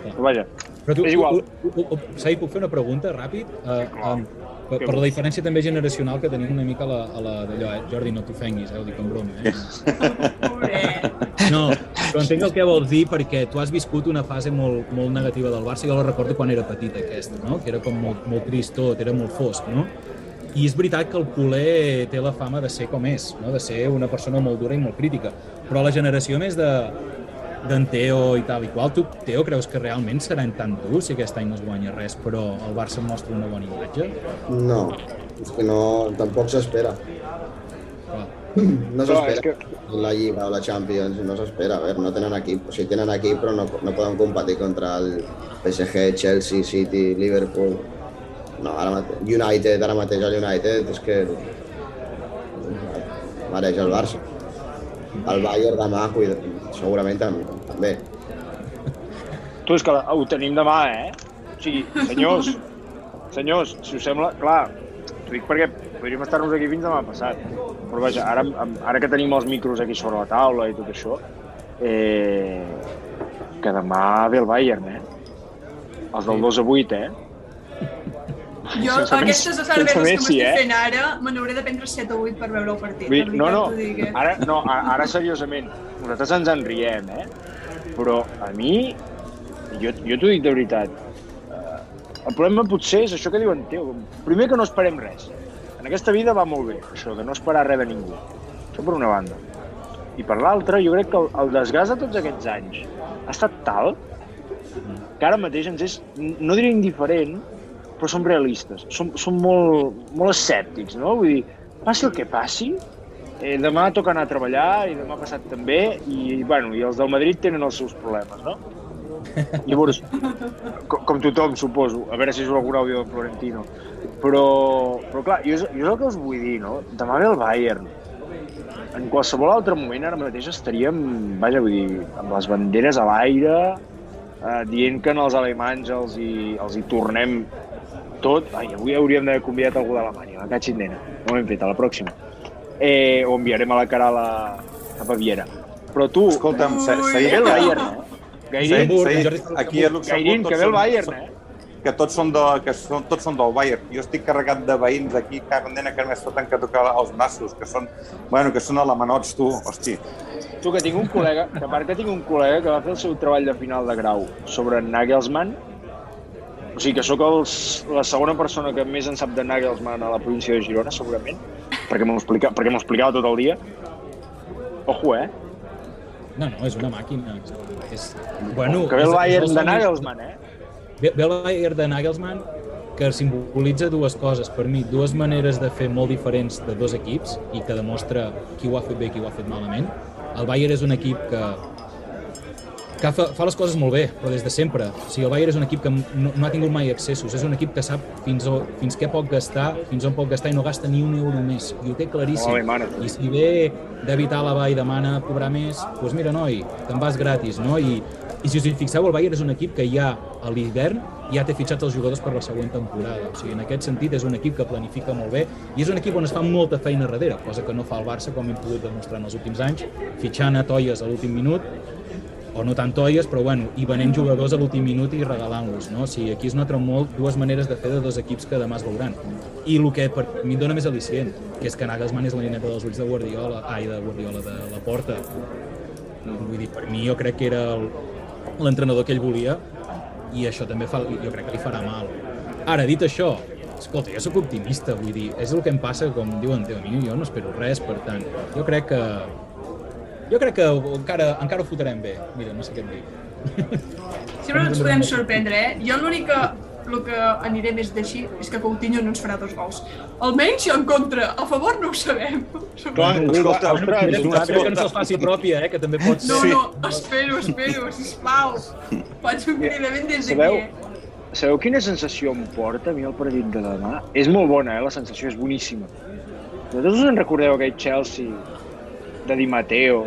Però vaja, Però tu, és igual. Sai, puc fer una pregunta ràpid? Uh, um, per, per la diferència també generacional que tenim una mica a la, a la d'allò, eh? Jordi, no t'ofenguis, eh? ho dic en broma. Eh? No, però entenc el que vols dir perquè tu has viscut una fase molt, molt negativa del Barça, jo la recordo quan era petit aquesta, no? que era com molt, molt trist tot, era molt fosc, no? I és veritat que el culer té la fama de ser com és, no? de ser una persona molt dura i molt crítica, però la generació més de d'en Teo i tal i qual, tu, Teo, creus que realment seran tan durs si aquest any no es guanya res, però el Barça mostra una bona imatge? No, és que no, tampoc s'espera. No s'espera. que- La Lliga o la Champions no s'espera. A veure, no tenen equip. O sigui, tenen equip, però no, no poden competir contra el PSG, Chelsea, City, Liverpool. No, ara mate... United, ara mateix el United és que mereix el Barça. El Bayern demà, cuida, segurament tam també. Tu, és que ho tenim demà, eh? O sigui, senyors, senyors, si us sembla, clar, t'ho dic perquè podríem estar-nos aquí fins demà passat. Però vaja, ara, ara que tenim els micros aquí sobre la taula i tot això, eh, que demà ve el Bayern, eh? Els del 2 a 8, eh? Jo, Sense aquestes sense que m'estic eh? fent ara, me n'hauré de prendre 7 o 8 per veure el partit. Vull no, no, eh? ara, no, ara seriosament, nosaltres ens en riem, eh? Però a mi, jo, jo t'ho dic de veritat, eh, el problema potser és això que diuen Teo. Primer que no esperem res. En aquesta vida va molt bé, això, de no esperar res de ningú. Això per una banda. I per l'altra, jo crec que el, el desgast de tots aquests anys ha estat tal que ara mateix ens és, no diré indiferent, però som realistes, som, som molt, molt escèptics, no? Vull dir, passi el que passi, eh, demà toca anar a treballar i demà passat també, i, bueno, i els del Madrid tenen els seus problemes, no? Llavors, com, com tothom, suposo, a veure si surt algun àudio de Florentino. Però, però clar, jo és, jo és el que us vull dir, no? Demà ve el Bayern. En qualsevol altre moment ara mateix estaríem, vaja, vull dir, amb les banderes a l'aire, eh, dient que en els alemanys els hi, els hi tornem tot. Ai, avui hauríem d'haver convidat algú d'Alemanya, la catxin nena. No ho hem fet, a la pròxima. Eh, o enviarem a la Caral a, a Baviera. Però tu... Escolta'm, ve el Bayern, eh? Saïd, Saïd, aquí a Luxemburg Gairín, que ve el Bayern, eh? que tots són, de, que són, tots són del Bayern. Jo estic carregat de veïns aquí, cada nena que més foten que tocar els nassos, que són, bueno, que són alemanots, tu, hosti. Tu, que tinc un col·lega, que a part que tinc un col·lega que va fer el seu treball de final de grau sobre Nagelsmann, o sigui que sóc els, la segona persona que més en sap de Nagelsmann a la província de Girona, segurament, perquè m'ho explica, perquè m'ho explicava tot el dia. Ojo, eh? No, no, és una màquina. És, bueno, que ve el Bayern de Nagelsmann, eh? Ve, ve el Bayern de Nagelsmann que simbolitza dues coses per mi, dues maneres de fer molt diferents de dos equips i que demostra qui ho ha fet bé i qui ho ha fet malament. El Bayern és un equip que, que fa, fa les coses molt bé, però des de sempre. O sigui, el Bayern és un equip que no, no ha tingut mai excessos, és un equip que sap fins, o, fins què pot gastar, fins on pot gastar i no gasta ni un euro més, i ho té claríssim. Mare. I si ve David Alaba i demana cobrar més, doncs mira, noi, te'n vas gratis, no? I, i si us hi fixeu, el Bayern és un equip que ja a l'hivern ja té fitxats els jugadors per la següent temporada. O sigui, en aquest sentit és un equip que planifica molt bé i és un equip on es fa molta feina darrere, cosa que no fa el Barça, com hem pogut demostrar en els últims anys, fitxant a Toies a l'últim minut, o no tant toies, però bueno, i venent jugadors a l'últim minut i regalant-los, no? O sigui, aquí es nota molt dues maneres de fer de dos equips que demà es veuran. I el que per mi em dona més al·licient, que és que Nagelsmann és la nineta dels ulls de Guardiola, ai, de Guardiola, de la Porta. Vull dir, per mi jo crec que era l'entrenador que ell volia i això també fa, jo crec que li farà mal. Ara, dit això, escolta, jo sóc optimista, vull dir, és el que em passa, com diuen Teo, a mi jo no espero res, per tant, jo crec que jo crec que encara, encara ho fotrem bé. Mira, no sé què et dic. Sempre ens podem sorprendre, eh? Jo l'únic que, el que aniré més d'així és que Coutinho no ens farà dos gols. Almenys en contra, a favor no ho sabem. Clar, escolta, ostres, Espero que no se'ls faci pròpia, eh, que també pots... No, no, espero, espero, sisplau. Faig un cridament des d'aquí, Sabeu, eh? sabeu quina sensació em porta a mi el partit de demà? És molt bona, eh? la sensació és boníssima. Vosaltres us en recordeu aquell Chelsea de Di Matteo,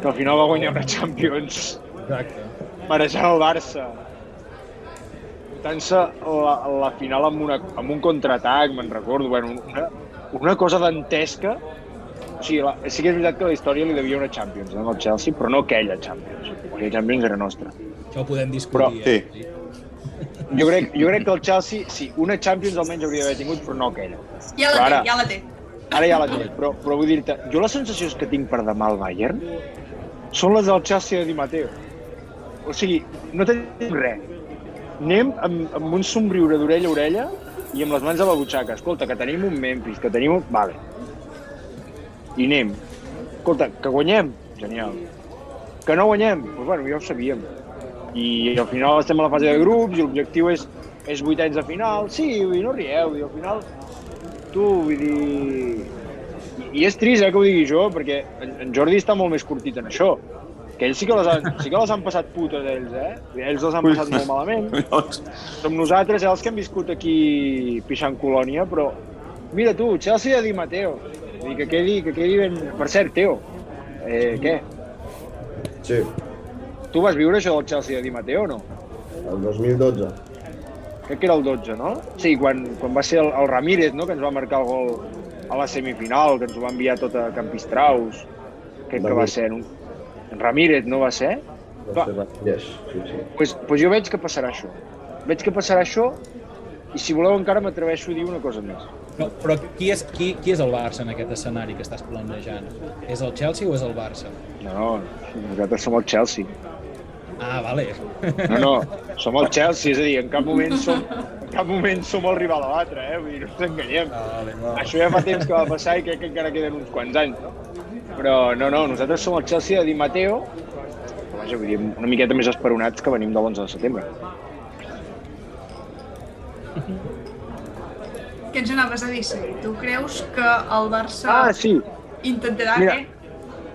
que al final va guanyar una Champions Exacte. marejant el Barça. Tant-se la, la final amb, una, amb un contraatac, me'n recordo, bueno, una, una cosa dantesca. O sigui, la, sí que és veritat que la història li devia una Champions, no, al Chelsea, però no aquella Champions. Aquella Champions era nostra. Això ho podem Però, discutir, eh? Jo crec, jo crec que el Chelsea, sí, una Champions almenys hauria d'haver tingut, però no aquella. Ja la Però ara- té, ja la té. Ara ja la té, però, però vull dir-te, jo les sensacions que tinc per demà al Bayern són les del Chelsea de Di Matteo. O sigui, no tenim res. Anem amb, amb un somriure d'orella a orella i amb les mans a la butxaca. Escolta, que tenim un Memphis, que tenim un... Vale. I anem. Escolta, que guanyem? Genial. Que no guanyem? Doncs pues bueno, ja ho sabíem. I al final estem a la fase de grups i l'objectiu és, és vuitens de final. Sí, dir, no rieu, i al final tu, vull dir... I, I és trist, eh, que ho digui jo, perquè en, en Jordi està molt més curtit en això. Que ells sí que les han, sí que les han passat putes, ells, eh? Ells les han passat molt malament. Som nosaltres, eh, els que hem viscut aquí pixant colònia, però mira tu, Chelsea de Di Matteo. Vull dir, que quedi, que quedi ben... Per cert, Teo, eh, què? Sí, Tu vas viure això del Chelsea de Di Matteo o no? el 2012. Crec que era el 12, no? Sí, quan, quan va ser el, el Ramírez, no?, que ens va marcar el gol a la semifinal, que ens ho va enviar tot a Campistraus. Crec que va ser en un... En Ramírez, no va ser? Va ser Yes, sí, sí. Pues, pues jo veig que passarà això. Veig que passarà això i si voleu encara m'atreveixo a dir una cosa més. No, però qui és, qui, qui és el Barça en aquest escenari que estàs planejant? És el Chelsea o és el Barça? No, nosaltres som el Chelsea. Ah, vale. No, no, som el Chelsea, és a dir, en cap moment som, en cap moment som el rival a l'altre, eh? Vull dir, no ens enganyem. Vale, vale. Això ja fa temps que va passar i crec que encara queden uns quants anys, no? Però no, no, nosaltres som el Chelsea de Di Matteo, però vaja, vull dir, una miqueta més esperonats que venim de l'11 de setembre. Què ens anaves a dir? Tu creus que el Barça Ah, sí, intentarà Mira. què?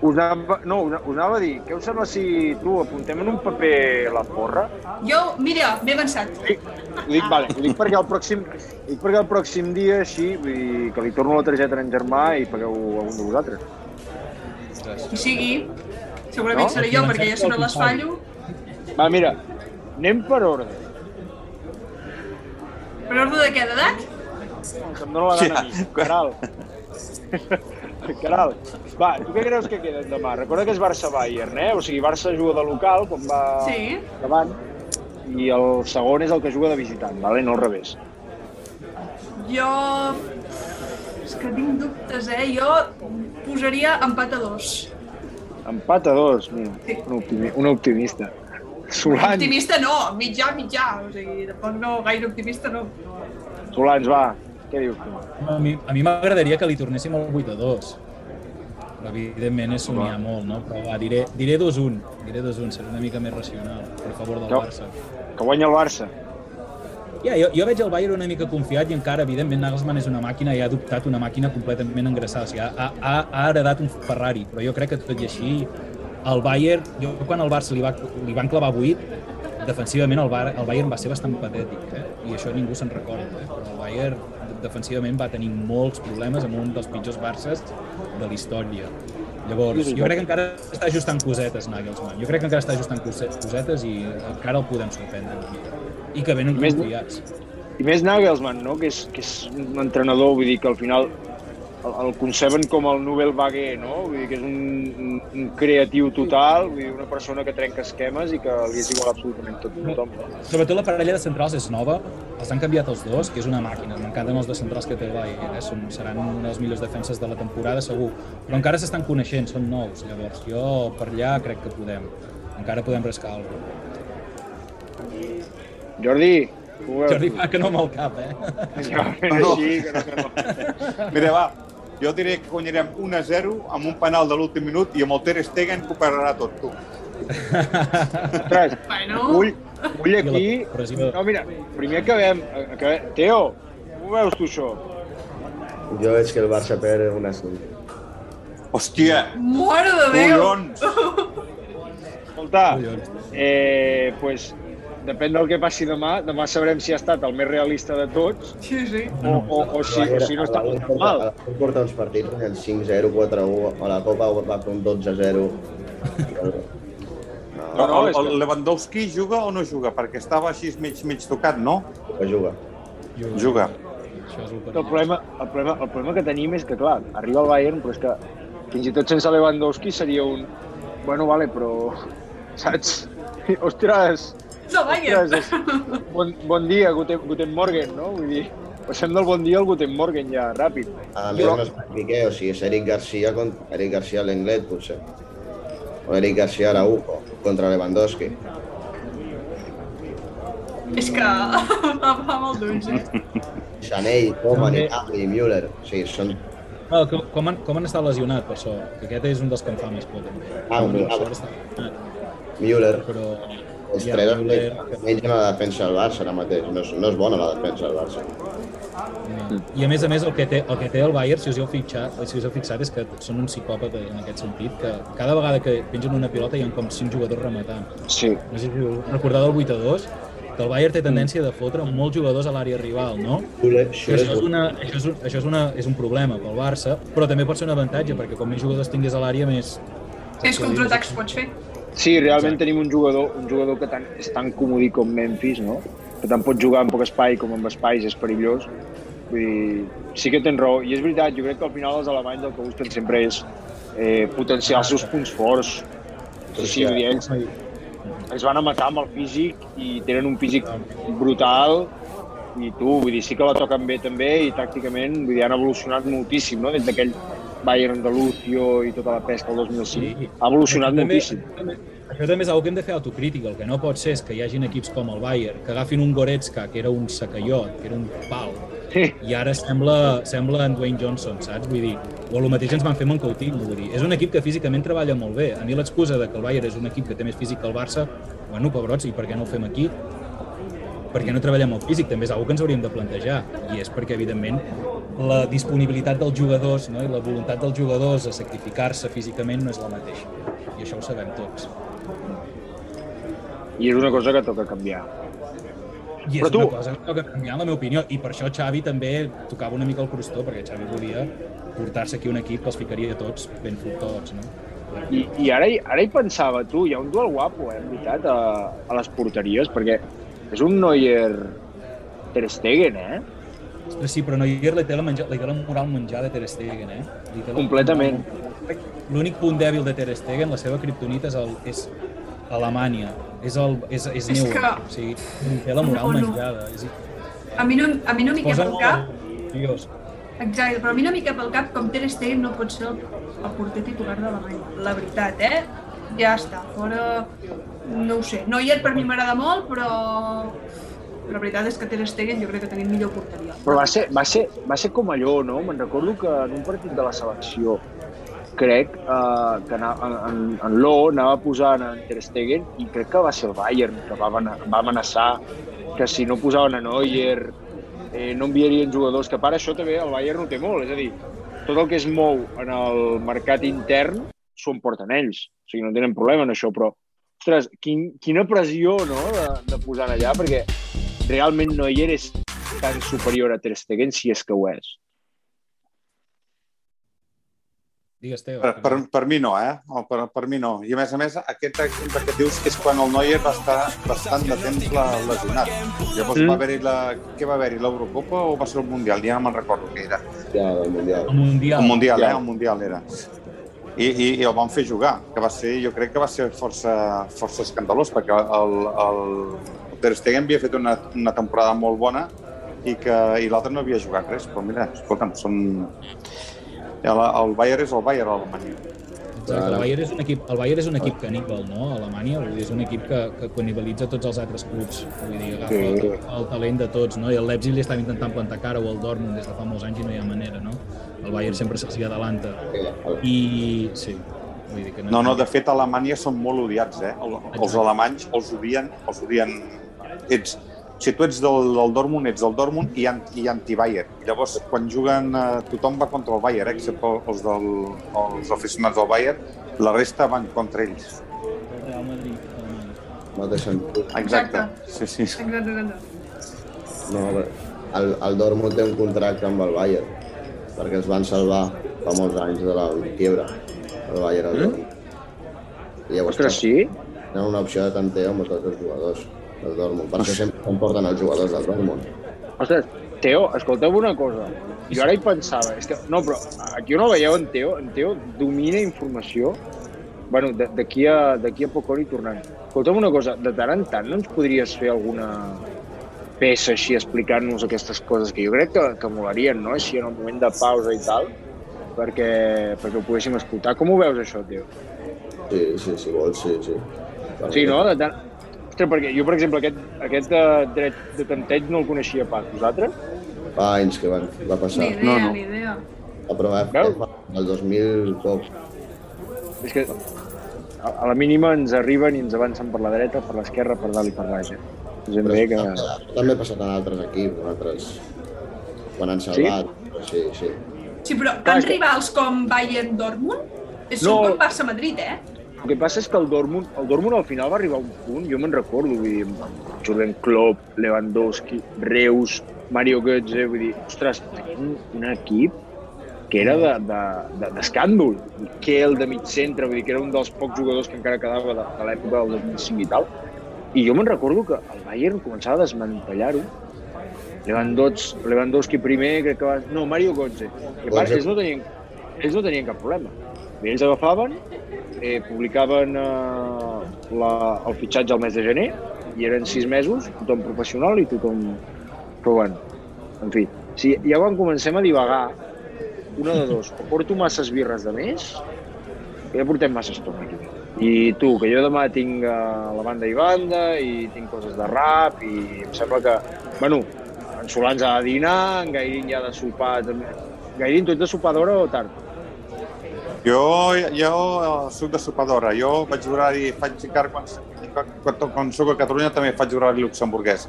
Us anava, no, us anava a dir, què us sembla si tu apuntem en un paper la porra? Jo, mira, m'he avançat. Ho dic, vale, ho dic perquè el pròxim, dic perquè el pròxim dia així, vull dir, que li torno la targeta a en Germà i pagueu algun de vosaltres. Qui sigui, segurament No? seré jo, perquè jo sempre les fallo. Va, mira, anem per ordre. Per ordre de què, d'edat? Que em dóna la gana a mi. Caral. Caral. Va, tu què creus que queda demà? Recorda que és Barça-Bayern, eh? O sigui, Barça juga de local, quan va Sí. davant, i el segon és el que juga de visitant, vale? no al revés. Jo... És que tinc dubtes, eh? Jo posaria empat a dos. Empat a dos, mira, un, optimi un optimista. Solans, Optimista no, mitjà, mitjà. O sigui, tampoc no, gaire optimista no. Solans, va, què dius tu? A mi, a mi m'agradaria que li tornéssim al 8 a 2. Però, evidentment, és somiar molt, no? Però va, diré, diré 2-1. Diré 2-1, seré una mica més racional, per favor del No. Barça. Que guanya el Barça. Ja, jo, jo veig el Bayern una mica confiat i encara, evidentment, Nagelsmann és una màquina i ha adoptat una màquina completament engraçada. O sigui, ha, ha, ha heredat un Ferrari, però jo crec que tot i així el Bayern, jo quan el Barça li, va, li van clavar 8, defensivament el, Bar, el Bayern va ser bastant patètic, eh? i això ningú se'n recorda, eh? però el Bayern defensivament va tenir molts problemes amb un dels pitjors Barces de la història. Llavors, jo crec que encara està ajustant cosetes, Nagelsmann. Jo crec que encara està ajustant cosetes i encara el podem sorprendre una mica. I que venen Més- confiats. I més Nagelsmann, no? que, és, que és un entrenador, vull dir que al final el, el conceben com el Nobel Baguer, no? Vull dir que és un, un, creatiu total, vull dir, una persona que trenca esquemes i que li és igual absolutament tot tothom. No? Sobretot la parella de centrals és nova, els han canviat els dos, que és una màquina. M'encanten els de centrals que té el Bayern, eh? Són, seran una de les millors defenses de la temporada, segur. Però encara s'estan coneixent, són nous. Llavors, jo per allà crec que podem. Encara podem rascar alguna Jordi? Jordi fa que no amb el cap, eh? Ja, fent No. així, que no, que no. Mira, va, jo diré que guanyarem 1 a 0 amb un penal de l'últim minut i amb el Ter Stegen que ho pararà tot, tu. Ostres, Bueno. ull, ull aquí... No, mira, primer acabem... acabem... Teo, com ho veus tu això? Jo veig que el Barça perd una 5. Hòstia! Mare de Déu! Collons! Escolta, eh, pues, depèn del que passi demà. Demà sabrem si ha estat el més realista de tots Sí, sí. o, o, o, si, o si no està El tan mal. Porta uns partits, el 5-0, 4-1, a la Copa va fer un 12-0. No, no, el, el Lewandowski juga o no juga? Perquè estava així mig, mig tocat, no? Que juga. Juga. El problema, el, problema, el problema que tenim és que, clar, arriba el Bayern, però és que fins i tot sense Lewandowski seria un... Bueno, vale, però... Saps? Ostres! Bayern. Ostres, és... bon, bon dia, Guten, Guten Morgen, no? Vull dir, passem del bon dia al Guten Morgen ja, ràpid. A més, no és Piqué, o sigui, és Eric Garcia, con- Eric Garcia l'Englet, potser. O Eric Garcia Araujo, contra Lewandowski. És que va, va molt d'ulls, eh? Chaney, Coman, Gnabry, Müller, sí, són... Ah, com, com, han, com han estat lesionat, per això? Que aquest és un dels que em fa més por, també. Ah. Müller. Però... Els Ja, tres Müller- menys en la defensa del Barça ara mateix. No és, no és bona la defensa del Barça. I a més a més el que té el, que té el Bayern, si us heu fixat, si us heu fixat és que són un psicòpata en aquest sentit, que cada vegada que pengen una pilota hi ha com cinc jugadors rematant. Sí. No sé si us recordeu del 8 a 2, que el Bayern té tendència de fotre molts jugadors a l'àrea rival, no? Això, és una, això, és un, això és, una, és un problema pel Barça, però també pot ser un avantatge, perquè com més jugadors tinguis a l'àrea, més... Més contraatacs pots fer. Sí, realment tenim un jugador, un jugador que tant, és tan comodí com Memphis, no? Que tant pot jugar en poc espai com amb espais, és perillós. Vull dir, sí que tens raó. I és veritat, jo crec que al final els alemanys el que busquen sempre és eh, potenciar els seus punts forts. Sí, sí, vull dir, ells, ells van a matar amb el físic i tenen un físic brutal i tu, vull dir, sí que la toquen bé també i tàcticament, vull dir, han evolucionat moltíssim, no? Des d'aquell Bayern de Lucio i tota la pesca el 2005. Ha evolucionat també- moltíssim. Això també és una que hem de fer autocrítica. El que no pot ser és que hi hagin equips com el Bayern que agafin un Goretzka, que era un sacallot, que era un pal, i ara sembla, sembla en Dwayne Johnson, saps? Vull dir, o el mateix ens van fer amb en Coutinho, vull dir. És un equip que físicament treballa molt bé. A mi l'excusa de que el Bayern és un equip que té més físic que el Barça, bueno, pebrots, i per què no ho fem aquí? perquè no treballem el físic, també és una que ens hauríem de plantejar, i és perquè, evidentment, la disponibilitat dels jugadors no? i la voluntat dels jugadors a sacrificar-se físicament no és la mateixa, i això ho sabem tots. I és una cosa que toca canviar. I és Però tu- una cosa que toca canviar, en la meva opinió, i per això Xavi també tocava una mica el crostó, perquè Xavi volia portar-se aquí un equip que els ficaria tots ben fortots, no? I, i ara, hi- ara hi pensava, tu, hi ha un duel guapo, eh, en veritat, a, a les porteries, perquè és un Neuer Ter Stegen, eh? Ostres, sí, però Neuer li té la, menja, li té la moral menjar de Ter Stegen, eh? Li té la Completament. L'únic punt dèbil de Ter Stegen, la seva kriptonita és, el, és Alemanya, és, el, és, és, És Neuer. que- O sigui, li té la moral No, no. menjada. És, A mi no, a mi no m'hi cap al cap, Dios. exacte, però a mi no m'hi cap al cap com Ter Stegen no pot ser el, el porter titular de l'Alemanya. La veritat, eh? Ja està, fora... No ho sé. Neuer per mi m'agrada molt, però... La veritat és que Ter Stegen jo crec que tenim millor porteria. Però va ser, va ser, va ser com allò, no? Me'n recordo que en un partit de la selecció crec uh, que anava, en, en Lo anava posant en Ter Stegen i crec que va ser el Bayern que va, va amenaçar que si no posaven a Neuer eh, no enviarien jugadors, que part això també el Bayern no té molt, és a dir, tot el que es mou en el mercat intern s'ho emporten ells, o sigui, no tenen problema en això, però, ostres, quin, quina pressió, no?, de, de posar allà, perquè realment Neuer és tan superior a Ter Stegen si és que ho és. Digues, Teo. Per, per, per mi no, eh? O per, per mi no. I a més a més, aquest exemple que dius és quan el Neuer va estar bastant de temps la, lesionat. Llavors Mm. va haver-hi la... Què va haver-hi? L'Eurocopa o va ser el Mundial? Ja no me'n recordo què era. Ja, el Mundial. El Mundial. El Mundial, Ja. eh? El Mundial era. I, i, i el van fer jugar, que va ser, jo crec que va ser força, força escandalós, perquè el, el Ter Stegen havia fet una, una temporada molt bona i que i l'altre no havia jugat res, però mira, escolta'm, són... El, el Bayern és el Bayern a Alemanya. Exacte, el Bayern és un equip, el Bayern és un equip caníbal, no? A Alemanya, vull dir, és un equip que, que canibalitza tots els altres clubs. Vull dir, agafa Sí. el, el, talent de tots, no? I el Leipzig li estava intentant plantar cara o el Dortmund des de fa molts anys i no hi ha manera, no? El Bayern sempre se'ls hi adelanta. I sí, vull dir que No, no, de fet, a Alemanya són molt odiats, eh? El, els alemanys els odien, els odien... Ets, si tu ets del, del Dortmund, ets del Dortmund i, anti, i anti-Bayern. Llavors, quan juguen, eh, tothom va contra el Bayern, eh? excepte els, del, els aficionats del Bayern, la resta van contra ells. Real Madrid, sentit. Exacte. Sí, sí. Exacte, exacte. No, el, el Dortmund té un contracte amb el Bayern, perquè es van salvar fa molts anys de la quiebra, el Bayern al Dortmund. I llavors, Ostres, sí? Tenen una opció de tanteo amb tots els jugadors del Dortmund, perquè sempre s'emporten els jugadors del Dortmund. Ostres, Teo, escolta'm una cosa. Jo ara hi pensava, és que, no, però aquí on ho veieu en Teo, en Teo domina informació, bueno, de- d'aquí a, a poc hora hi tornant. Escolta'm una cosa, de tant en tant no ens podries fer alguna peça així explicant-nos aquestes coses que jo crec que, que molarien, no? Així en el moment de pausa i tal, perquè, perquè ho poguéssim escoltar. Com ho veus, això, Teo? Sí, sí, si vols, sí, sí. Sí, no? De tant... Ostres, perquè jo, per exemple, aquest, aquest uh, dret de tanteig no el coneixia pas. Vosaltres? Fa anys que van, va passar. Ni idea, ni idea. La prova F el 2000 poc. És que a, a la mínima ens arriben i ens avancen per la dreta, per l'esquerra, per dalt i per baix. Eh? Ben bé que... També ha passat en altres equips, en altres... Quan han salvat. Sí, sí. Sí, però tan rivals com Bayern Dortmund és No. no. com Barça-Madrid, eh? El que passa és que el Dortmund, el Dortmund al final va arribar a un punt, jo me'n recordo, vull dir, Jurgen Klopp, Lewandowski, Reus, Mario Götze, vull dir, ostres, tenien un equip que era d'escàndol. De, de, d'escàndol. Kehl de mig centre, vull dir que era un dels pocs jugadors que encara quedava de, de l'època del 2005 i tal. I jo me'n recordo que el Bayern començava a desmantellar-ho. Lewandowski, Lewandowski primer, crec que va... No, Mario Götze. Que part, ells no tenien, ells no tenien cap problema. Ells agafaven, eh, publicaven eh, la, el fitxatge al mes de gener i eren sis mesos, tothom professional i tothom... Però bueno, en fi, si ja quan comencem a divagar, una de dos, o porto masses birres de més, que ja portem massa estona aquí. I tu, que jo demà tinc eh, la banda i banda i tinc coses de rap i em sembla que, bueno, en Solans ha de dinar, en Gairín ja ha de sopar també. Gairín, tu ets de sopar d'hora o tard? Jo, jo eh, soc de sopadora. Jo vaig horari, faig encara quan, quan, quan soc a Catalunya també faig horari luxemburguès.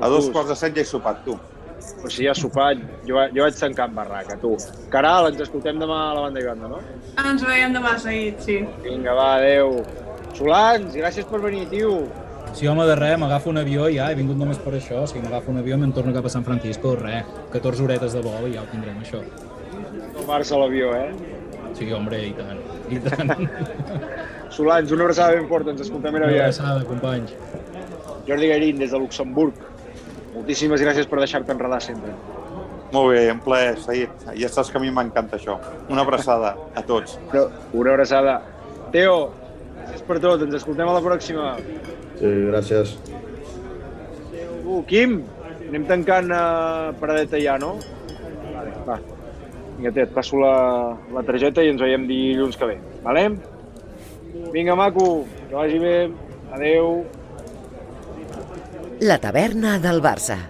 A dos quarts de set ja he sopat, tu. O sigui, ja has sopat, jo, jo vaig tancar en barraca, tu. Caral, ens escoltem demà a la banda i banda, no? Ens veiem demà seguit, sí. Vinga, va, adeu. Solans, gràcies per venir, tio. Sí, home, de res, m'agafo un avió i ja, he vingut només per això. O sigui, m'agafo un avió i me'n torno cap a San Francisco, res. 14 horetes de vol i ja ho tindrem, això. Tomar-se l'avió, eh? Sí, hombre, i tant. I tant. Solans, una abraçada ben forta, ens escoltem ben Una aviat. abraçada, companys. Jordi Gairín, des de Luxemburg. Moltíssimes gràcies per deixar-te enredar sempre. Molt bé, un plaer, Said. Ja saps que a mi m'encanta això. Una abraçada a tots. Però, una abraçada. Teo, gràcies per tot, ens escoltem a la pròxima. Sí, gràcies. Uh, Quim, anem tancant uh, paradeta ja, no? Vale, va. Té, et passo la, la targeta i ens veiem dilluns que ve, vale? Vinga, maco, que vagi bé. Adeu. La taverna del Barça.